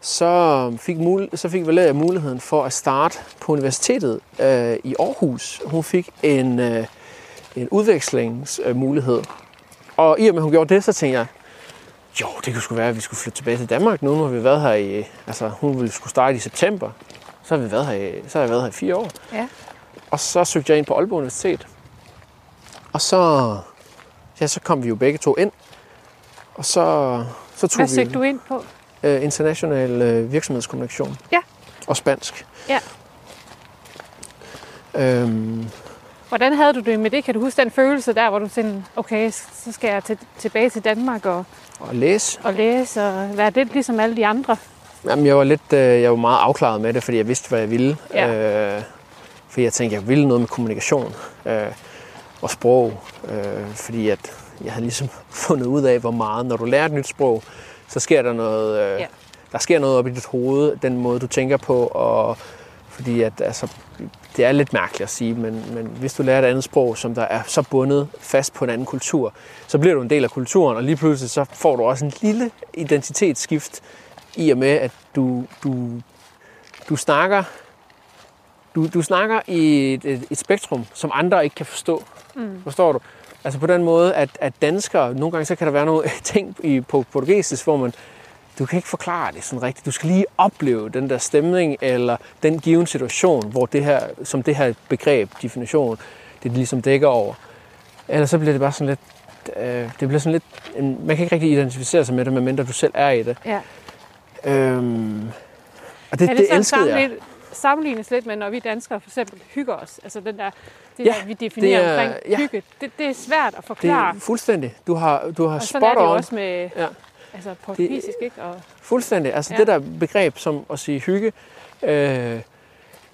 så fik, mul- så fik Valeria muligheden for at starte på universitetet øh, i Aarhus. Hun fik en, øh, en udvekslingsmulighed. Og i og med, at hun gjorde det, så tænkte jeg, jo, det kunne sgu være, at vi skulle flytte tilbage til Danmark nu. Har vi været her i, altså hun ville skulle starte i september. Så har, vi været her i, så har jeg været her i fire år. Ja. Og så søgte jeg ind på Aalborg Universitet. Og så, ja, så kom vi jo begge to ind. Og så, så tog Hvad vi søgte du ind på? øh, international øh, virksomhedskommunikation. Ja. Og spansk. Ja. Øhm, Hvordan havde du det med det? Kan du huske den følelse der, hvor du tænkte, okay, så skal jeg til, tilbage til Danmark og, og læse. og læse og være lidt ligesom alle de andre? Jamen, jeg var lidt, øh, jeg var meget afklaret med det, fordi jeg vidste, hvad jeg ville. Ja. Øh, fordi jeg tænkte, jeg ville noget med kommunikation øh, og sprog. Øh, fordi at jeg havde ligesom fundet ud af, hvor meget, når du lærer et nyt sprog, så sker der noget, øh, Ja. der sker noget op i dit hoved, den måde, du tænker på, og fordi at, altså, det er lidt mærkeligt at sige, men, men hvis du lærer et andet sprog, som der er så bundet fast på en anden kultur, så bliver du en del af kulturen, og lige pludselig så får du også en lille identitetsskift i og med, at du, du, du snakker du, du snakker i et, et, et spektrum, som andre ikke kan forstå. Mm. Forstår du? Altså på den måde, at, at danskere, nogle gange så kan der være nogle ting i, på portugisisk, hvor man, du kan ikke forklare det sådan rigtigt. Du skal lige opleve den der stemning, eller den given situation, hvor det her, som det her begreb, definition, det ligesom dækker over. Ellers så bliver det bare sådan lidt, øh, det bliver sådan lidt, man kan ikke rigtig identificere sig med det, medmindre du selv er i det. Ja. Øhm, og det, er det, det, det elskede jeg. sammenlign- sammenlignes lidt med, når vi danskere for eksempel hygger os? Altså den der, det Ja, der, vi definerer det er- omkring ja. hygge. Det, det er svært at Det forklare. er fuldstændig. Du har, du har og spot er det on. også med Ja. Altså, portugisisk, ikke? Og, Fuldstændig. Altså Ja. det der begreb som at sige hygge, øh,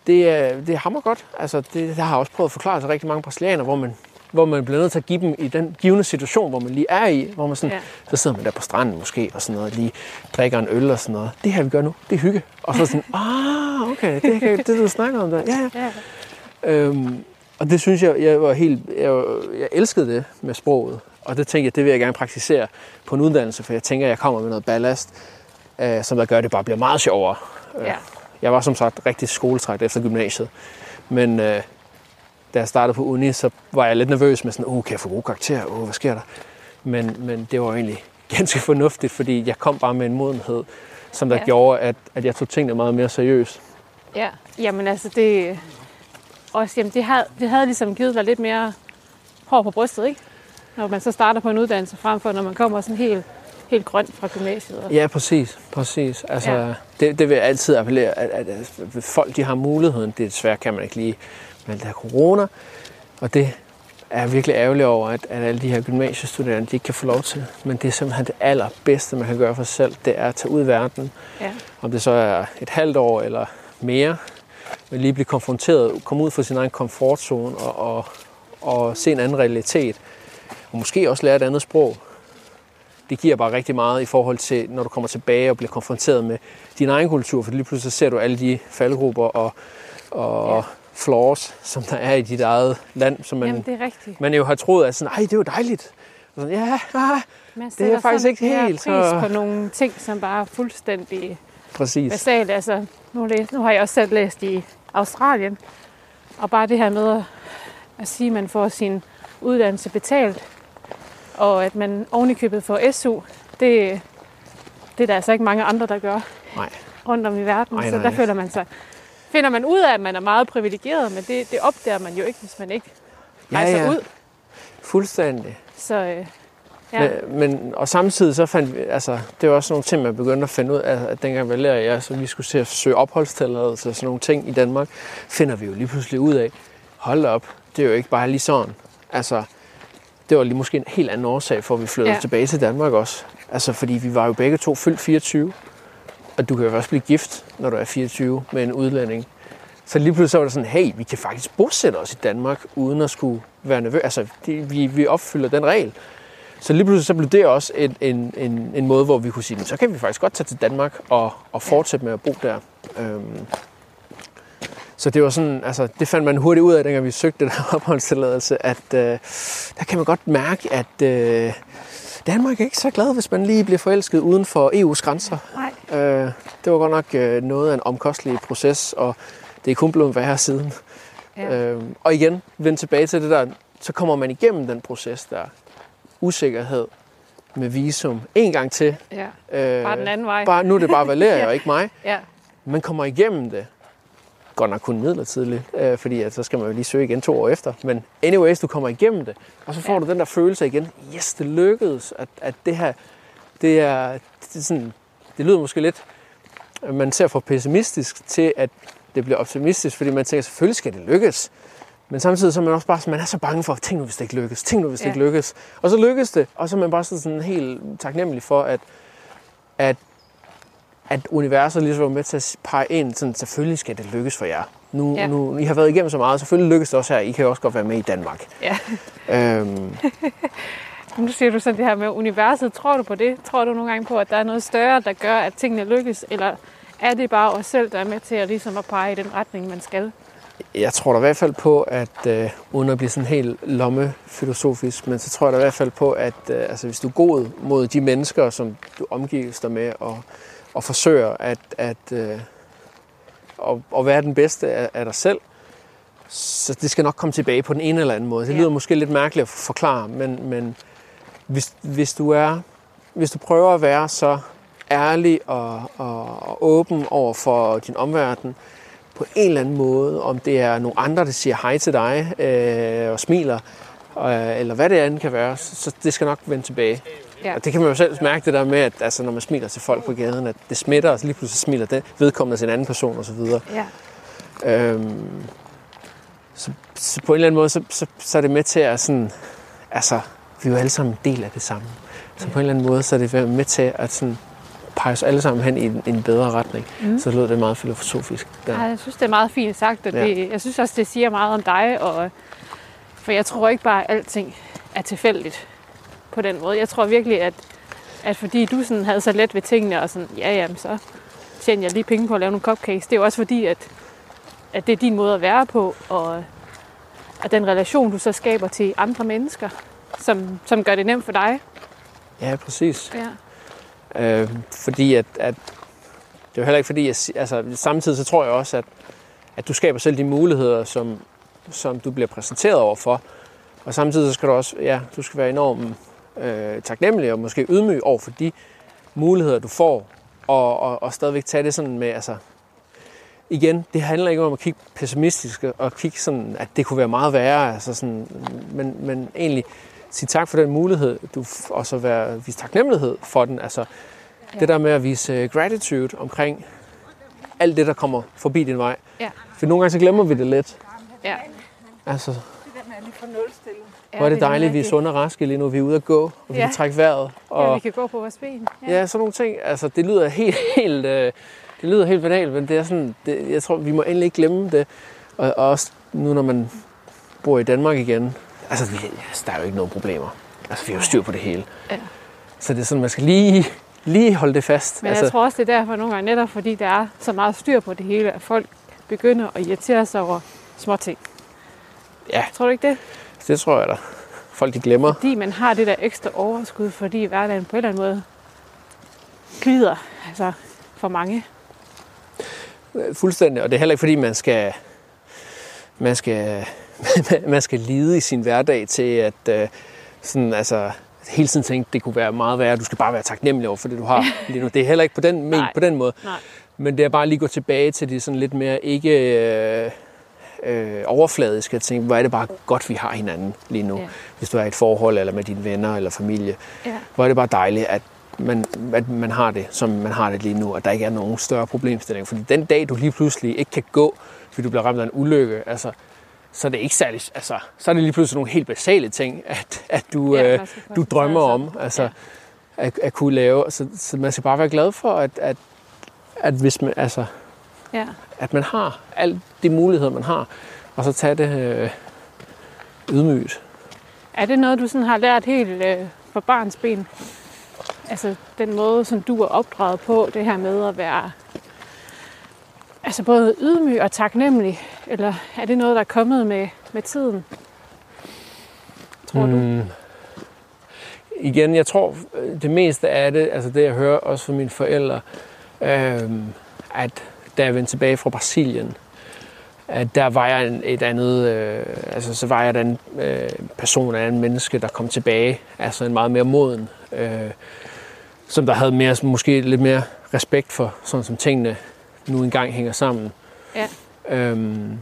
det, er, det hammer godt. Altså det, det har jeg også prøvet at forklare til rigtig mange brasilianere, hvor man, hvor man bliver nødt til at give dem i den givende situation, hvor man lige er i, hvor man sådan, Ja. så sidder man der på stranden måske, og sådan noget, lige drikker en øl og sådan noget. Det her vi gør nu, det er hygge. Og så sådan, ah, okay, det, kan- det du snakker om der. Ja, ja. ja. Øhm, og det synes jeg, jeg var helt, jeg, jeg elskede det med sproget. Og det tænkte jeg, det vil jeg gerne praktisere på en uddannelse, for jeg tænker, jeg kommer med noget ballast, øh, som der gør, at det bare bliver meget sjovere. Øh, ja. Jeg var som sagt rigtig skoletræt efter gymnasiet, men øh, da jeg startede på uni, så var jeg lidt nervøs med sådan, oh, kan jeg få gode karakterer? Oh, hvad sker der? Men, men det var egentlig ganske fornuftigt, fordi jeg kom bare med en modenhed, som der ja. gjorde, at, at jeg tog tingene meget mere seriøst. Ja, jamen altså det, også, jamen, det, havde, det havde ligesom givet dig lidt mere hår på brystet, ikke? Når man så starter på en uddannelse, frem for når man kommer sådan helt, helt grøn fra gymnasiet. Og, Ja, præcis. præcis. Altså, Ja. det, det vil jeg altid appellere, at, at, at folk de har muligheden. Det desværre kan man ikke lige med her corona. Og det er jeg virkelig ærgerlig over, at, at alle de her gymnasiestuderende, de ikke kan få lov til. Men det er simpelthen det allerbedste, man kan gøre for sig selv. Det er at tage ud i verden. ja. Om det så er et halvt år eller mere. Men lige blive konfronteret, komme ud fra sin egen komfortzone og, og, og se en anden realitet. Og måske også lære et andet sprog. Det giver bare rigtig meget i forhold til, når du kommer tilbage og bliver konfronteret med din egen kultur. For lige pludselig ser du alle de faldgrupper og, og Ja. flaws, som der er i dit eget land, som man, Jamen det er rigtigt. man jo har troet, at sådan, Ej, det er jo dejligt. Og sådan, ja, ja, Man er faktisk ikke helt pris så- på nogle ting, som bare er fuldstændig præcis. basale. Altså, nu, læs, nu har jeg også selv læst i Australien, og bare det her med at, at sige, at man får sin uddannelse betalt, og at man ovenikøbet får SU, det, det er der altså ikke mange andre, der gør Nej. rundt om i verden. Nej, så nej. der føler man sig, finder man ud af, at man er meget privilegeret, men det, det opdager man jo ikke, hvis man ikke rejser ud. Fuldstændig. Så øh, ja. Men, men, og samtidig så fandt vi, altså, det var også nogle ting, man begyndte at finde ud af, at dengang vi lærte, ja, så vi skulle se at søge opholdstilladelse og sådan nogle ting i Danmark, finder vi jo lige pludselig ud af, hold op, det er jo ikke bare lige sådan. Altså, det var lige måske en helt anden årsag for, at vi flyttede ja. Ja. tilbage til Danmark også. Altså, fordi vi var jo begge to fyldt 24, og du kan jo først blive gift, når du er 24 med en udlænding. Så lige pludselig så var det sådan, hey, vi kan faktisk bosætte os i Danmark, uden at skulle være nervøs. Altså, det, vi, vi opfylder den regel. Så lige pludselig så blev det også en, en, en, en måde, hvor vi kunne sige, "Men så kan vi faktisk godt tage til Danmark og, og fortsætte med at bo der. Øhm, så det var sådan, altså det fandt man hurtigt ud af, dengang vi søgte den opholdstilladelse, at øh, der kan man godt mærke, at øh, Danmark er ikke så glad, hvis man lige bliver forelsket uden for EU's grænser. Nej. Øh, det var godt nok øh, noget af en omkostelig proces, og det er kun blevet værre siden. Ja. Øh, og igen, vende tilbage til det der, så kommer man igennem den proces der. Usikkerhed med visum. En gang til. ja. Øh, Bare den anden vej. Bare, nu er det bare Valeria Ja. og ikke mig. Ja. Man kommer igennem det. Godt nok kun midlertidigt, øh, fordi at så skal man jo lige søge igen to år efter. Men anyways, du kommer igennem det. Og så får Ja. du den der følelse igen. Yes, det lykkedes. At, at det her, det er, det er sådan, det lyder måske lidt, man ser for pessimistisk til, at det bliver optimistisk, fordi man tænker, selvfølgelig skal det lykkes. Men samtidig så er man også bare man er så bange for, tænk nu hvis det ikke lykkes, tænk nu hvis det Ja. ikke lykkes. Og så lykkes det, og så er man bare sådan, helt taknemmelig for, at, at, at universet ligesom var med til at pege ind, sådan, selvfølgelig skal det lykkes for jer. Nu, ja. Nu, I har været igennem så meget, selvfølgelig lykkes det også her, I kan også godt være med i Danmark. ja. Øhm, Nu siger du så det her med universet. Tror du på det? Tror du nogle gange på, at der er noget større, der gør, at tingene lykkes? Eller er det bare os selv, der er med til at, ligesom at pege i den retning, man skal? Jeg tror da i hvert fald på, at øh, uden at blive sådan helt lommefilosofisk, men så tror jeg da i hvert fald på, at øh, altså, hvis du er god mod de mennesker, som du omgives dig med, og, og forsøger at, at, øh, at, at være den bedste af, af dig selv, så det skal nok komme tilbage på den ene eller anden måde. Det Ja. lyder måske lidt mærkeligt at forklare, men, men hvis, hvis, du er, hvis du prøver at være så ærlig og, og, og åben over for din omverden, på en eller anden måde, om det er nogle andre, der siger hej til dig øh, og smiler, øh, eller hvad det andet kan være, så, det skal nok vende tilbage. Ja. Og det kan man jo selv mærke det der med, at altså, når man smiler til folk på gaden, at det smitter, og så lige pludselig smiler det vedkommende til en anden person osv. Ja. Øhm, så, så på en eller anden måde, så, så, så er det med til at sådan, altså, vi er jo alle sammen en del af det samme. Så på en eller anden måde, så er det med til at sådan, pege os alle sammen hen i en, en bedre retning. Mm. Så lød det meget filosofisk. Ja, jeg synes, det er meget fint sagt, og Ja. det, jeg synes også, det siger meget om dig, og, for jeg tror ikke bare, at alting er tilfældigt på den måde. Jeg tror virkelig, at, at fordi du sådan havde så let ved tingene, og sådan, ja, jamen, så tjener jeg lige penge på at lave nogle cupcakes, det er jo også fordi, at, at det er din måde at være på, og at den relation, du så skaber til andre mennesker, som, som gør det nemt for dig. Ja, præcis. Ja. Øh, fordi at, at det er jo heller ikke fordi, jeg, altså samtidig så tror jeg også, at, at du skaber selv de muligheder, som, som du bliver præsenteret overfor. Og samtidig så skal du også, ja, du skal være enormt øh, taknemmelig og måske ydmyg over for de muligheder, du får. Og, og, og stadigvæk tage det sådan med, altså, igen, det handler ikke om at kigge pessimistisk og kigge sådan, at det kunne være meget værre, altså sådan, men, men egentlig sige tak for den mulighed, du, og så være, vise taknemmelighed for den. Altså, ja. det der med at vise øh, gratitude omkring alt det, der kommer forbi din vej. Ja. For nogle gange så glemmer vi det lidt. Ja. Altså, Ja, hvor er det dejligt, vi er sunde og raske lige nu. Vi er ude at gå, og vi Ja. kan trække vejret. Ja, Og, vi kan gå på vores ben. Ja, sådan nogle ting. Altså, det lyder helt, helt, øh, det lyder helt banalt, men det er sådan, det, jeg tror, vi må endelig ikke glemme det. Og, og også nu, når man bor i Danmark igen, altså, vi, altså, der er jo ikke nogen problemer. Altså, vi har jo styr på det hele. Ja. Så det er sådan, man skal lige, lige holde det fast. Men altså, jeg tror også, det er derfor nogle gange, netop fordi der er så meget styr på det hele, at folk begynder at irritere sig over små ting. Ja. Tror du ikke det? det tror jeg da. Folk de glemmer. Fordi man har det der ekstra overskud, fordi hverdagen på en eller anden måde glider altså for mange. Fuldstændig. Og det er heller ikke, fordi man skal, man skal, man skal lide i sin hverdag til at øh, sådan, altså, hele tiden tænke, det kunne være meget værre. Du skal bare være taknemmelig over for det, du har lige nu. Det er heller ikke på den, men, på den måde. Nej. Men det er bare lige at gå tilbage til de sådan lidt mere ikke, øh, øh, overfladisk at tænke, hvor er det bare godt, vi har hinanden lige nu. Ja. Hvis du er i et forhold, eller med dine venner, eller familie. Ja. Hvor er det bare dejligt, at man, at man har det, som man har det lige nu, og der ikke er nogen større problemstilling. Fordi den dag, du lige pludselig ikke kan gå, fordi du bliver ramt af en ulykke, altså, så er det ikke særlig, altså, så er det lige pludselig nogle helt basale ting, at, at du, Ja, øh, du drømmer om altså, ja. at, at kunne lave. Så, så man skal bare være glad for, at, at, at, hvis man, altså, Ja. at man har alle de muligheder, man har, og så tage det øh, ydmygt. Er det noget, du sådan har lært helt øh, fra barns ben? Altså den måde, som du er opdraget på, det her med at være altså både ydmyg og taknemmelig, eller er det noget, der er kommet med, med tiden? Tror du? Mm. Igen, jeg tror, det meste af det, altså det jeg hører også fra mine forældre, øh, at da jeg vendte tilbage fra Brasilien, at der var jeg et andet, øh, altså så var jeg den øh, person af en menneske, der kom tilbage, altså en meget mere moden, øh, som der havde mere, måske lidt mere respekt for, sådan som tingene nu engang hænger sammen. Ja. Øhm,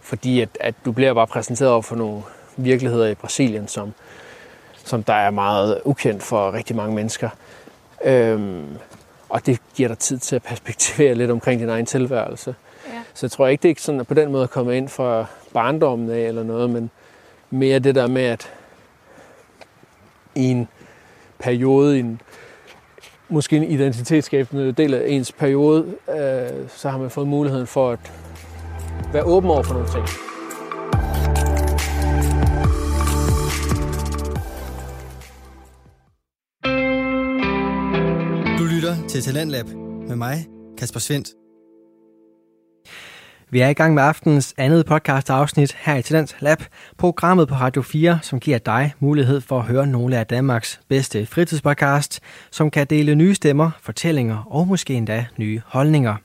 fordi at, at du bliver bare præsenteret over for nogle virkeligheder i Brasilien, som, som der er meget ukendt for rigtig mange mennesker. Øhm, og det giver dig tid til at perspektivere lidt omkring din egen tilværelse. Ja. Så jeg tror ikke, det er ikke sådan at på den måde komme ind fra barndommen af eller noget, men mere det der med, at i en periode, i en, måske en identitetsskabende del af ens periode, øh, så har man fået muligheden for at være åben over for nogle ting. Du lytter til Talentlab med mig, Kasper Svendt. Vi er i gang med aftenens andet podcast afsnit her i Talent Lab, programmet på Radio 4, som giver dig mulighed for at høre nogle af Danmarks bedste fritidspodcast, som kan dele nye stemmer, fortællinger og måske endda nye holdninger.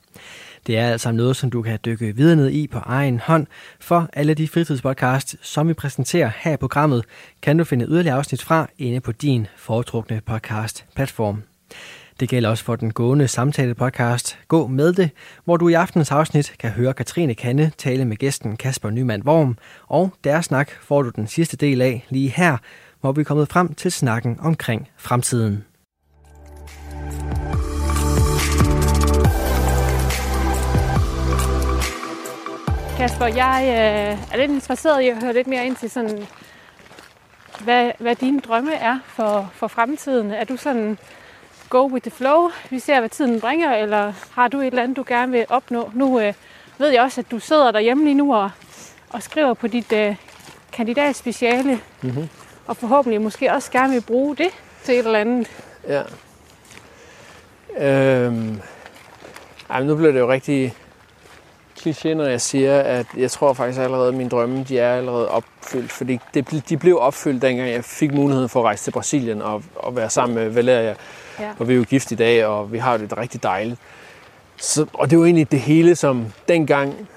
Det er altså noget, som du kan dykke videre ned i på egen hånd. For alle de fritidspodcasts, som vi præsenterer her i programmet, kan du finde yderligere afsnit fra inde på din foretrukne podcast-platform. Det gælder også for den gående samtale-podcast Gå med det, hvor du i aftenens afsnit kan høre Katrine Kanne tale med gæsten Kasper Nyman Worm, og deres snak får du den sidste del af lige her, hvor vi er kommet frem til snakken omkring fremtiden. Kasper, jeg øh, er lidt interesseret i at høre lidt mere ind til sådan, hvad, hvad dine drømme er for, for fremtiden. Er du sådan go with the flow, vi ser, hvad tiden bringer, eller har du et eller andet, du gerne vil opnå? Nu øh, ved jeg også, at du sidder derhjemme lige nu og, og skriver på dit øh, kandidatspeciale, Mm-hmm. og forhåbentlig måske også gerne vil bruge det til et eller andet. Ja. Øhm, ej, nu bliver det jo rigtig kliché, når jeg siger, at jeg tror faktisk allerede, at mine drømme de er allerede opfyldt. Fordi det, de blev opfyldt, dengang jeg fik muligheden for at rejse til Brasilien og, og være sammen med Valeria. Ja. Og vi er jo gift i dag, og vi har det rigtig dejligt. Så, og det var egentlig det hele, som dengang,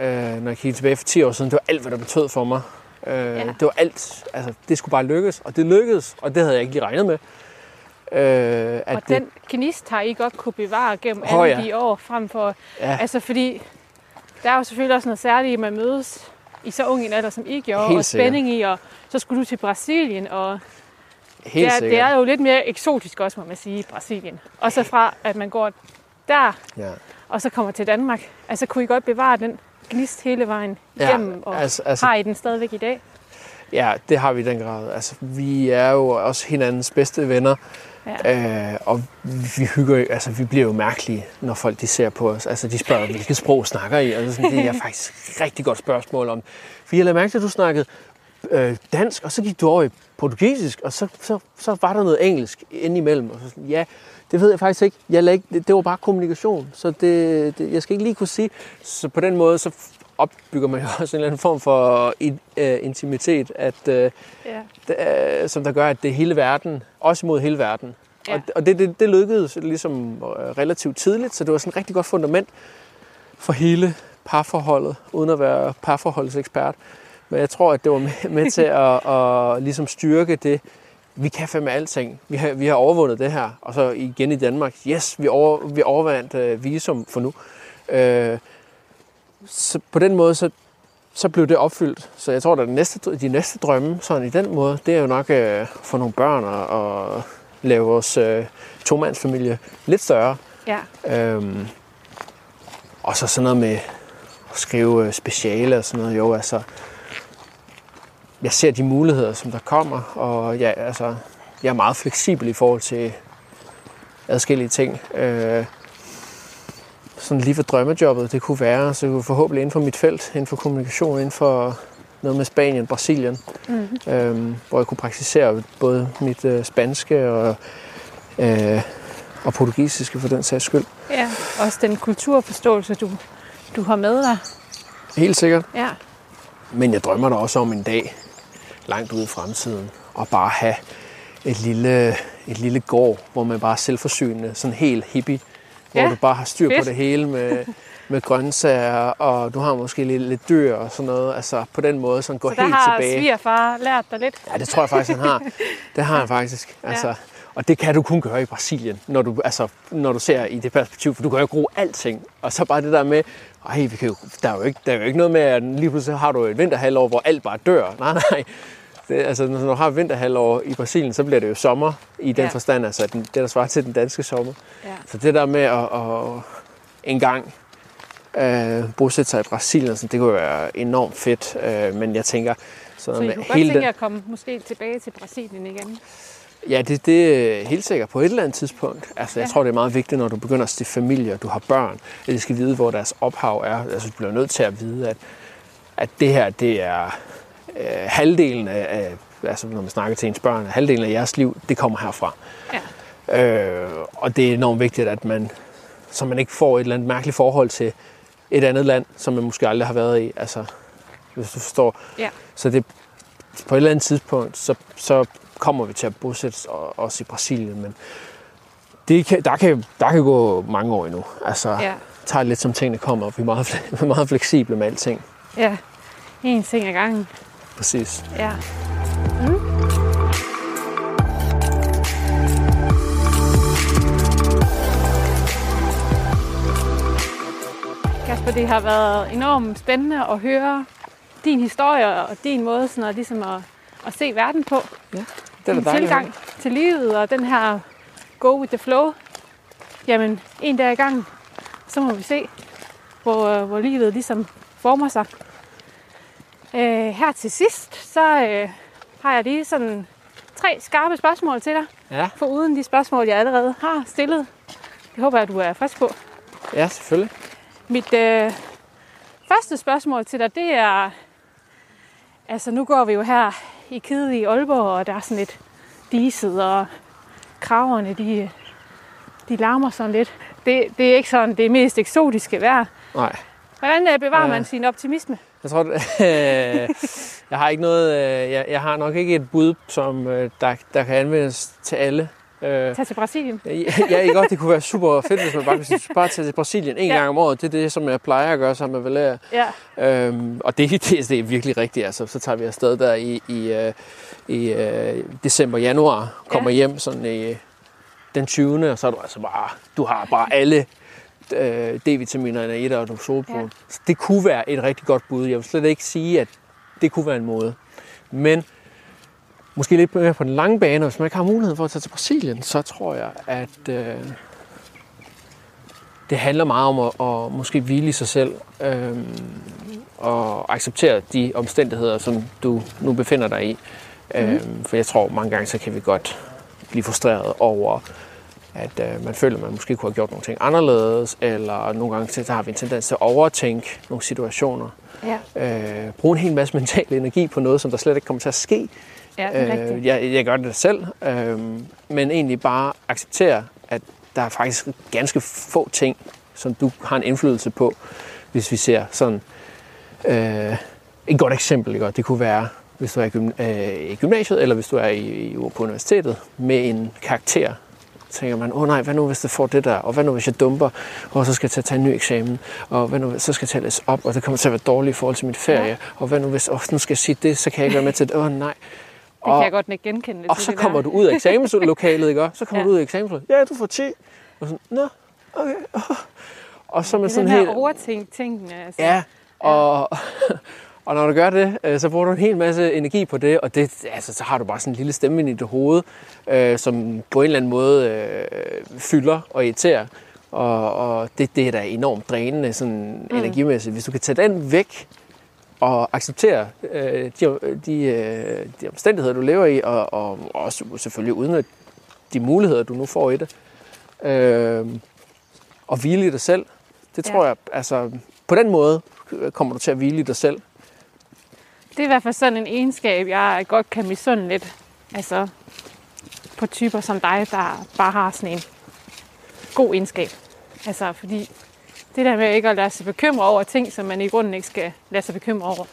øh, når jeg kiggede tilbage for 10 år siden, det var alt, hvad der betød for mig. Øh, Ja. Det var alt. Altså, det skulle bare lykkes, og det lykkedes, og det havde jeg ikke lige regnet med. Øh, at Og den gnist har I godt kunne bevare gennem Åh, alle ja. de år frem for... ja, Altså fordi, der er jo selvfølgelig også noget særligt, at man mødes i så ung en alder, som I gjorde, Helt og spænding i, og så skulle du til Brasilien, og helt det er, sikkert. det er jo lidt mere eksotisk også, må man sige, Brasilien. Og så fra, at man går der, Ja. og så kommer til Danmark. Altså kunne I godt bevare den gnist hele vejen Ja, igennem, og altså, altså, har I den stadigvæk i dag? ja, det har vi i den grad. Altså, vi er jo også hinandens bedste venner, Ja. øh, og vi hygger altså, vi bliver jo mærkelige, når folk de ser på os. Altså, de spørger, hvilket sprog snakker I? Og det er, sådan, det er faktisk et rigtig godt spørgsmål om. For jeg lagde mærke til, at du snakkede øh, dansk, og så gik du over i portugisisk, og så, så, så var der noget engelsk indimellem. Og så sådan, ja, det ved jeg faktisk ikke. Jeg lagde, ikke- det, det var bare kommunikation, så det, det, jeg skal ikke lige kunne sige. Så på den måde, så opbygger man jo også en eller anden form for in, øh, intimitet, at, øh, Ja. det, øh, som der gør, at det er hele verden, også mod hele verden. Ja. Og, og det, det, det lykkedes ligesom øh, relativt tidligt, så det var sådan et rigtig godt fundament for hele parforholdet, uden at være parforholdsekspert. Men jeg tror, at det var med, med til at, at ligesom styrke det. Vi kan fandme alting. Vi har, vi har overvundet det her. Og så igen i Danmark. Yes, vi, over, vi overvandt øh, visum for nu. Øh, så på den måde, så, så blev det opfyldt. Så jeg tror, at de næste, de næste drømme, sådan i den måde, det er jo nok øh, for nogle børn og, og lave vores øh, tomandsfamilie lidt større. Ja. Øhm, og så sådan noget med at skrive øh, speciale og sådan noget. Jo, altså, jeg ser de muligheder, som der kommer, og ja, altså, jeg er meget fleksibel i forhold til adskillige ting. Øh, sådan lige for drømmejobbet, det kunne være, så kunne forhåbentlig inden for mit felt, inden for kommunikation, inden for noget med Spanien, Brasilien, mm. øhm, hvor jeg kunne praktisere både mit øh, spanske og, øh, og portugisiske for den sags skyld. ja. Også den kulturforståelse, du, du har med dig. Helt sikkert. Ja. Men jeg drømmer da også om en dag, langt ude i fremtiden, at bare have et lille, et lille gård, hvor man bare er selvforsynende, sådan helt hippie, hvor Ja, du bare har styr fedt. på det hele med, med grøntsager, og du har måske lidt, lidt dyr og sådan noget. Altså på den måde, sådan gå Så der helt har tilbage. svigerfar lært dig lidt. Ja, det tror jeg faktisk, han har. Det har han faktisk. Altså, og det kan du kun gøre i Brasilien, når du, altså, når du ser i det perspektiv, for du kan jo gro alting. Og så bare det der med, ej, vi kan jo, der, er jo ikke, der er jo ikke noget med, at lige pludselig har du et vinterhalvår, hvor alt bare dør. Nej, nej. Det, altså, når du har vinterhalvår i Brasilien, så bliver det jo sommer i den Ja. forstand, altså den, det, der svarer til den danske sommer. Ja. Så det der med at, at en gang øh, bosætte sig i Brasilien, så det kunne være enormt fedt. Øh, men jeg tænker, sådan Så I med kunne godt hele tænke den, at komme måske tilbage til Brasilien igen. Ja, det, det er helt sikkert på et eller andet tidspunkt. Altså, jeg Ja. tror, det er meget vigtigt, når du begynder at stifte familie, og du har børn, at de skal vide, hvor deres ophav er. Altså, du bliver nødt til at vide, at, at det her, det er øh, halvdelen af, altså når man snakker til ens børn, halvdelen af jeres liv, det kommer herfra. Ja. Øh, og det er enormt vigtigt, at man, så man ikke får et eller andet mærkeligt forhold til et andet land, som man måske aldrig har været i. Altså, hvis du forstår. Ja. Så det, på et eller andet tidspunkt, så, så kommer vi til at bosætte os i Brasilien, men det kan, der, kan, der kan gå mange år endnu. Altså, Ja. tager lidt som tingene kommer, og vi er meget, meget fleksible med alting. Ja. En ting ad gangen. Præcis. Ja. Kasper, det har været enormt spændende at høre din historie og din måde sådan at, ligesom at, at se verden på. Det er din dejligt. tilgang til livet og den her go with the flow. Jamen, en dag i gang, så må vi se, hvor, hvor livet ligesom former sig. Øh, her til sidst, så øh, har jeg lige sådan tre skarpe spørgsmål til dig, Ja, for uden de spørgsmål, jeg allerede har stillet. Det håber jeg, du er frisk på. ja, selvfølgelig. Mit øh, første spørgsmål til dig, det er... Altså, nu går vi jo her i Kide i Aalborg, og der er sådan lidt diset, og kraverne, de, de larmer sådan lidt. Det, det er ikke sådan det mest eksotiske vejr. Nej. Hvordan øh, bevarer Ja. man sin optimisme? Jeg tror, jeg har ikke noget, øh, jeg, jeg har nok ikke et bud, som øh, der, der kan anvendes til alle. Øh, Tag til Brasilien. Ja, ja, ikke godt, det kunne være super fedt, hvis man bare kunne bare tage til Brasilien en Ja. gang om året. Det er det, som jeg plejer at gøre sammen med Valeria. Ja, Øhm, og det, det, det er virkelig rigtigt. Altså, så tager vi afsted der i, i, øh, i øh, december, januar, kommer ja. hjem sådan i den 20. Og så er du altså bare, du har bare alle øh, D-vitaminerne i dig, og du solbrun. Ja. Så det kunne være et rigtig godt bud. Jeg vil slet ikke sige, at det kunne være en måde. Men måske lidt mere på den lange bane, hvis man ikke har mulighed for at tage til Brasilien, så tror jeg, at øh, det handler meget om at, at måske hvile i sig selv øh, og acceptere de omstændigheder, som du nu befinder dig i. Mm. Øh, for jeg tror, mange gange så kan vi godt blive frustreret over, at øh, man føler, at man måske kunne have gjort nogle ting anderledes, eller nogle gange så har vi en tendens til at overtænke nogle situationer. ja, Øh, bruge en hel masse mental energi på noget, som der slet ikke kommer til at ske. ja. Øh, jeg, jeg gør det selv, øh, men egentlig bare acceptere, at der er faktisk ganske få ting, som du har en indflydelse på, hvis vi ser sådan øh, et godt eksempel. Ikke? Det kunne være, hvis du er i, øh, i gymnasiet, eller hvis du er i, i, på universitetet med en karakter, tænker man, åh oh, nej, hvad nu hvis det får det der, og hvad nu hvis jeg dumper, og så skal jeg til at tage en ny eksamen, og hvad nu, så skal jeg til at læse op, og det kommer til at være dårligt i forhold til min ferie, Ja. ja. og hvad nu hvis, oh, nu skal jeg sige det, så kan jeg ikke være med til det, åh oh, nej. Det kan jeg godt genkende. Og til så kommer der. du ud af eksamenslokalet, ikke? Så kommer Ja. ja. du ud af eksamenslokalet. Ja, du får 10. Og sådan, nå, okay. Og så med Det er sådan den her helt... tingene. Altså. Ja, og, og når du gør det, øh, så bruger du en hel masse energi på det, og det, altså, så har du bare sådan en lille stemme ind i dit hoved, øh, som på en eller anden måde øh, fylder og irriterer. Og, og det, det er da enormt drænende sådan mm. energimæssigt. Hvis du kan tage den væk og acceptere øh, de, de, øh, de omstændigheder, du lever i, og, og også selvfølgelig udnytte de muligheder, du nu får i det, øh, og hvile i dig selv, det Ja. tror jeg, altså på den måde kommer du til at hvile i dig selv. Det er i hvert fald sådan en egenskab, jeg godt kan misunde lidt. Altså på typer som dig, der bare har sådan en god egenskab. Altså fordi det der med ikke at lade sig bekymre over ting, som man i grunden ikke skal lade sig bekymre over.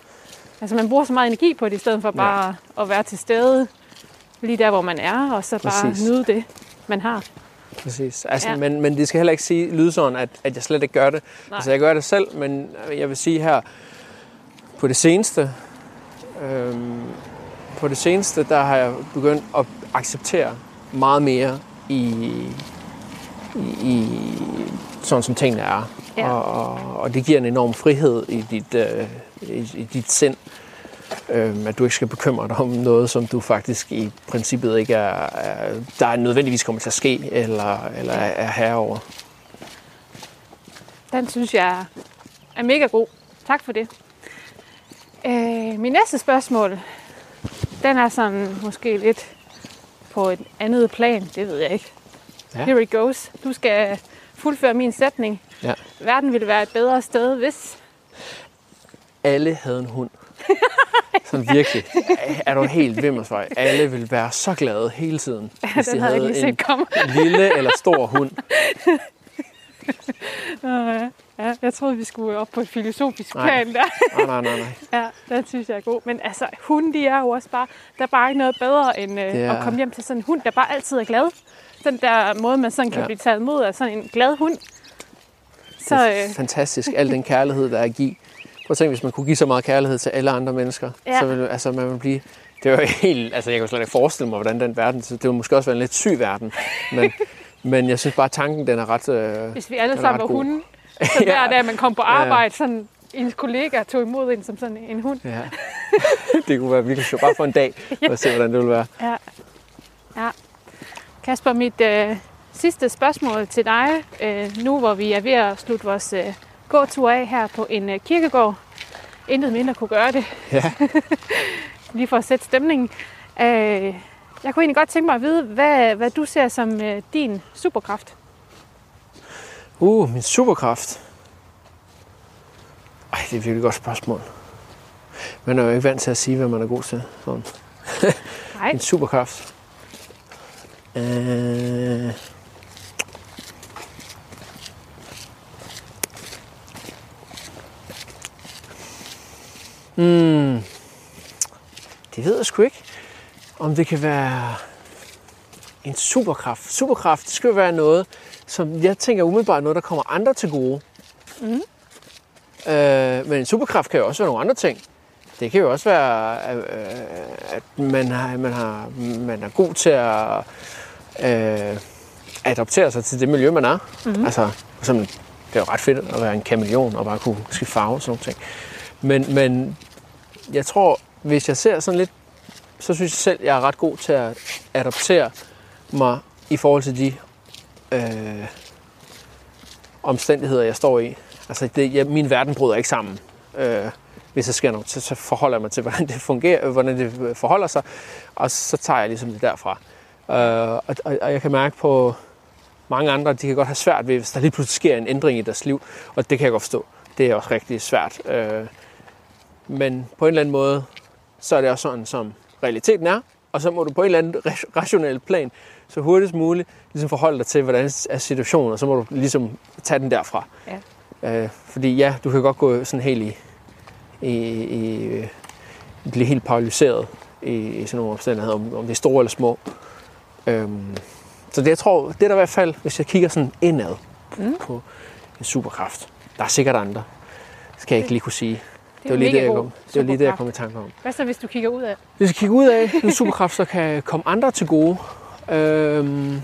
Altså man bruger så meget energi på det, i stedet for bare at være til stede lige der, hvor man er, og så bare Præcis. nyde det, man har. Præcis. Altså, Ja. ja. men, men det skal heller ikke sige, lyde sådan, at, at jeg slet ikke gør det. Nej. Altså, jeg gør det selv, men jeg vil sige her, på det seneste, øhm, på det seneste, der har jeg begyndt at acceptere meget mere i, i, i sådan som tingene er. Ja. Og, og, det giver en enorm frihed i dit, øh, i, i dit sind. Øhm, at du ikke skal bekymre dig om noget, som du faktisk i princippet ikke er, er der er nødvendigvis kommer til at ske, eller, eller er, er herre over. Den synes jeg er mega god. Tak for det. Øh, min næste spørgsmål, den er sådan måske lidt på et andet plan, det ved jeg ikke. Ja. Here it goes. Du skal fuldføre min sætning. Ja. Verden ville være et bedre sted, hvis... Alle havde en hund. Sådan virkelig. Er du helt vimmersvej? Alle ville være så glade hele tiden, hvis den de havde havde en komme. lille eller stor hund. Ja, jeg troede, vi skulle op på et filosofisk Nej. plan der. Nej, nej, nej, nej. Ja, den synes jeg er god. Men altså, hunde, de er jo også bare... Der er bare ikke noget bedre, end øh, er- at komme hjem til sådan en hund, der bare altid er glad. Den der måde, man sådan kan Ja. blive taget imod af sådan en glad hund. Så Det er øh, fantastisk, al den kærlighed, der er at give. Prøv at tænke, hvis man kunne give så meget kærlighed til alle andre mennesker, Ja. så ville altså, man ville blive... Det var helt... Altså, jeg kan slet ikke forestille mig, hvordan den verden... Så det ville måske også være en lidt syg verden. Men, men jeg synes bare, at tanken, den er ret... Øh, hvis vi alle sammen var hunde, så hver Ja. dag, man kom på arbejde, sådan ens kollega tog imod en som sådan en hund. ja. det kunne være virkelig sjovt. Bare for en dag, og se, hvordan det ville være. Ja. ja. Kasper, mit øh, sidste spørgsmål til dig, øh, nu hvor vi er ved at slutte vores øh, gåtur af her på en øh, kirkegård. Intet mindre kunne gøre det, Ja. lige for at sætte stemningen. Øh, jeg kunne egentlig godt tænke mig at vide, hvad, hvad du ser som øh, din superkraft. Uh, min superkraft. Ej, det er et virkelig godt spørgsmål. Man er jo ikke vant til at sige, hvad man er god til. Sådan. Nej, En superkraft. Øh... Hmm. Det ved jeg sgu ikke. Om det kan være en superkraft. Superkraft, det skal jo være noget, som jeg tænker umiddelbart noget, der kommer andre til gode. Mhm. Øh, men en superkraft kan jo også være nogle andre ting. Det kan jo også være, øh, at man, har, man, har, man er god til at øh, adoptere sig til det miljø, man er. Mm-hmm. Altså, for eksempel, det er jo ret fedt at være en kameleon og bare kunne skifte farve og sådan nogle ting. Men, men jeg tror, hvis jeg ser sådan lidt, så synes jeg selv, jeg er ret god til at adoptere mig i forhold til de øh, omstændigheder, jeg står i. Altså, det, jeg, min verden bryder ikke sammen. Øh, hvis der sker noget, så, så forholder jeg mig til, hvordan det fungerer, øh, hvordan det øh, forholder sig, og så tager jeg ligesom det derfra. Øh, og, og, og jeg kan mærke på mange andre, de kan godt have svært ved, hvis der lige pludselig sker en ændring i deres liv, og det kan jeg godt forstå. Det er også rigtig svært. Øh, men på en eller anden måde, så er det også sådan, som realiteten er, og så må du på en eller anden rationel plan, så hurtigst muligt, ligesom forholde dig til, hvordan er situationen, og så må du ligesom tage den derfra. Ja. Øh, fordi ja, du kan godt gå sådan helt i, i, i øh, blive helt paralyseret i, i sådan nogle omstændigheder, om, om det er store eller små. Øhm, så det, jeg tror, det er der i hvert fald, hvis jeg kigger sådan indad mm. på en superkraft. Der er sikkert andre. Det skal jeg ikke lige kunne sige. Det, var lige det, jeg kom, det var lige det, jeg kom i tanke om. Hvad så, hvis du kigger ud af? Hvis jeg kigger ud af en superkraft, så kan komme andre til gode. Øhm,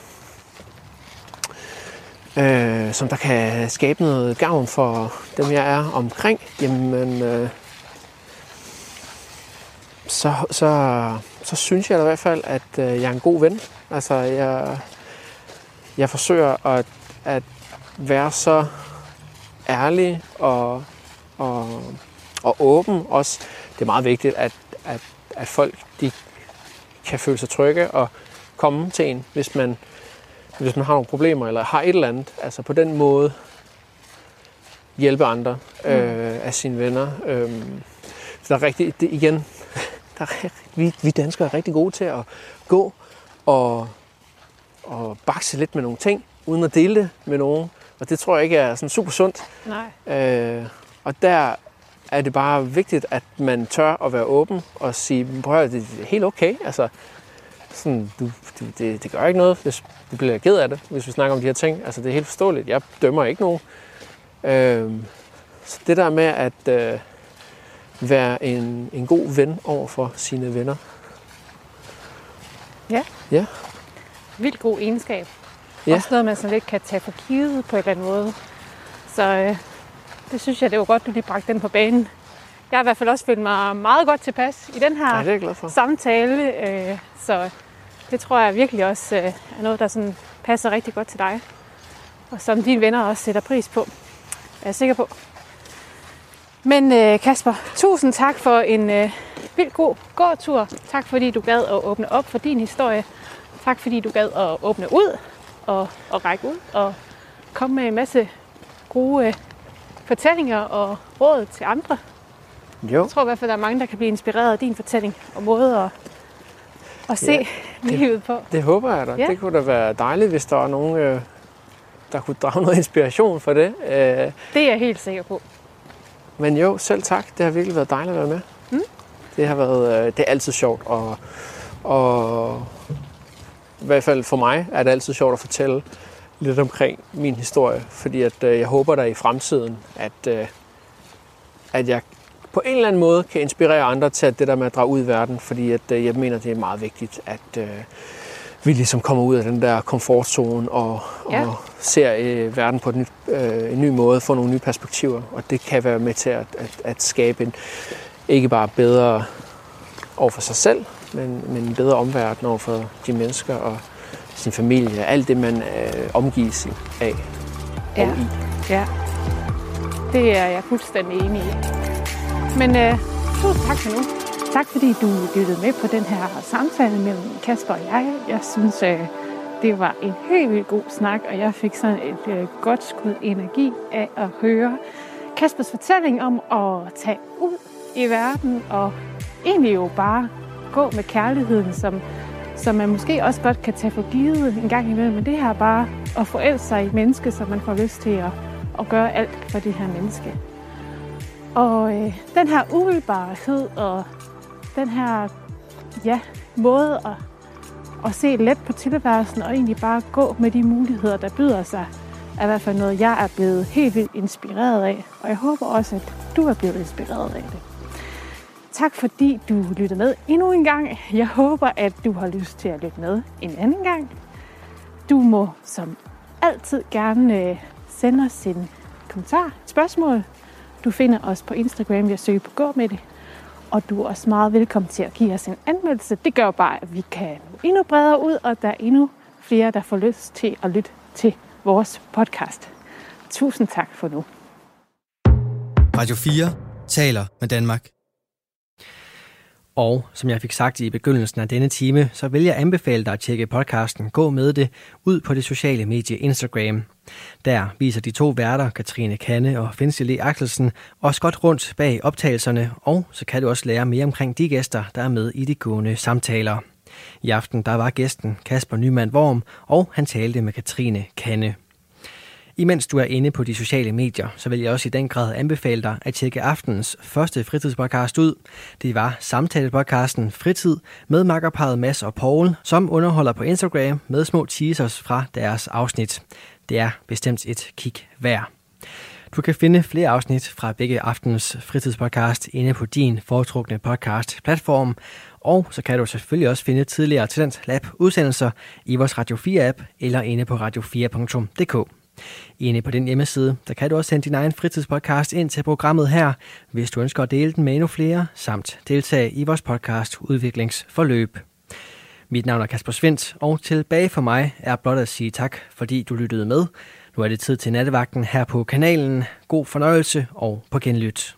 øh, som der kan skabe noget gavn for dem, jeg er omkring, jamen, øh, så, så, så synes jeg i hvert fald, at øh, jeg er en god ven. Altså, jeg, jeg forsøger at, at være så ærlig og, og, og åben også. Det er meget vigtigt, at, at, at folk de kan føle sig trygge og komme til en, hvis man, hvis man har nogle problemer eller har et eller andet. Altså på den måde hjælpe andre øh, af sine venner. Øh, så der er rigtig, det, igen, der er, vi, vi danskere er rigtig gode til at gå og, og bakse lidt med nogle ting, uden at dele det med nogen. Og det tror jeg ikke er sådan super sundt. Nej. Øh, og der er det bare vigtigt, at man tør at være åben og sige, prøv at det er helt okay. Altså, sådan, du, du, det, det gør ikke noget, hvis du bliver ked af det, hvis vi snakker om de her ting. Altså, det er helt forståeligt. Jeg dømmer ikke nogen. Øh, så det der med at øh, være en, en god ven over for sine venner. Ja. Ja. Vildt god egenskab. Ja. Også noget, man sådan lidt kan tage for givet på en eller anden måde. Så øh, det synes jeg, det var godt, du lige bragte den på banen. Jeg har i hvert fald også følt mig meget godt tilpas i den her Ja, jeg samtale. Øh, så det tror jeg virkelig også øh, er noget, der sådan passer rigtig godt til dig. Og som dine venner også sætter pris på. Er jeg sikker på. Men øh, Kasper, tusind tak for en øh, vildt god gåtur. Tak fordi du gad at åbne op for din historie. Tak fordi du gad at åbne ud og, og række ud og komme med en masse gode øh, fortællinger og råd til andre. Jo, Jeg tror i hvert fald, der er mange, der kan blive inspireret af din fortælling og måde at, at se Ja, livet på. det håber jeg da. Ja. Det kunne da være dejligt, hvis der var nogen, øh, der kunne drage noget inspiration for det. Øh, Det er jeg helt sikker på. Men jo, selv tak. Det har virkelig været dejligt at være med. Mm. Det har været, øh, det er altid sjovt, og, og i hvert fald for mig er det altid sjovt at fortælle lidt omkring min historie, fordi at øh, jeg håber der i fremtiden, at, øh, at jeg på en eller anden måde kan inspirere andre til at det der med at drage ud i verden, fordi at, øh, jeg mener, det er meget vigtigt, at øh, vi ligesom kommer ud af den der komfortzone og, Ja. og ser øh, verden på et nyt, øh, en ny måde, får nogle nye perspektiver, og det kan være med til at, at, at skabe en ikke bare bedre over for sig selv, men, men en bedre omverden over for de mennesker og sin familie, alt det man øh, omgives af Ja. og i. Ja, det er jeg fuldstændig enig i. Men øh, tusind tak for nu. Tak fordi du lyttede med på den her samtale mellem Kasper og jeg. Jeg synes, øh, det var en helt vildt god snak, og jeg fik sådan et øh, godt skud energi af at høre Kaspers fortælling om at tage ud i verden og egentlig jo bare gå med kærligheden, som, som man måske også godt kan tage for givet en gang imellem. Men det her bare at forelske sig i menneske, som man får lyst til at, at gøre alt for det her menneske. Og øh, den her umiddelbarhed og den her ja, måde at, at se let på tilværelsen og egentlig bare gå med de muligheder, der byder sig, er i hvert fald noget, jeg er blevet helt vildt inspireret af. Og jeg håber også, at du er blevet inspireret af det. Tak fordi du lyttede med endnu en gang. Jeg håber, at du har lyst til at lytte med en anden gang. Du må som altid gerne øh, sende os en kommentar, spørgsmål. Du finder os på Instagram ved at søge på Gå med det. Og du er også meget velkommen til at give os en anmeldelse. Det gør bare, at vi kan nå endnu bredere ud, og der er endnu flere, der får lyst til at lytte til vores podcast. Tusind tak for nu. Radio 4 taler med Danmark. Og som jeg fik sagt i begyndelsen af denne time, så vil jeg anbefale dig at tjekke podcasten Gå med det ud på det sociale medie Instagram. Der viser de to værter, Katrine Kanne og Finse e. Axelsen, også godt rundt bag optagelserne, og så kan du også lære mere omkring de gæster, der er med i de gående samtaler. I aften der var gæsten Kasper Nyman Worm, og han talte med Katrine Kanne. Imens du er inde på de sociale medier, så vil jeg også i den grad anbefale dig at tjekke aftenens første fritidspodcast ud. Det var samtalepodcasten Fritid med makkerparet Mads og Paul, som underholder på Instagram med små teasers fra deres afsnit. Det er bestemt et kig værd. Du kan finde flere afsnit fra begge aftens fritidspodcast inde på din foretrukne podcast-platform, og så kan du selvfølgelig også finde tidligere Talent Lab udsendelser i vores Radio 4-app eller inde på radio4.dk. Inde på den hjemmeside, der kan du også sende din egen fritidspodcast ind til programmet her, hvis du ønsker at dele den med endnu flere, samt deltage i vores podcast Udviklingsforløb. Mit navn er Kasper Svendt, og tilbage for mig er blot at sige tak, fordi du lyttede med. Nu er det tid til nattevagten her på kanalen. God fornøjelse og på genlyt.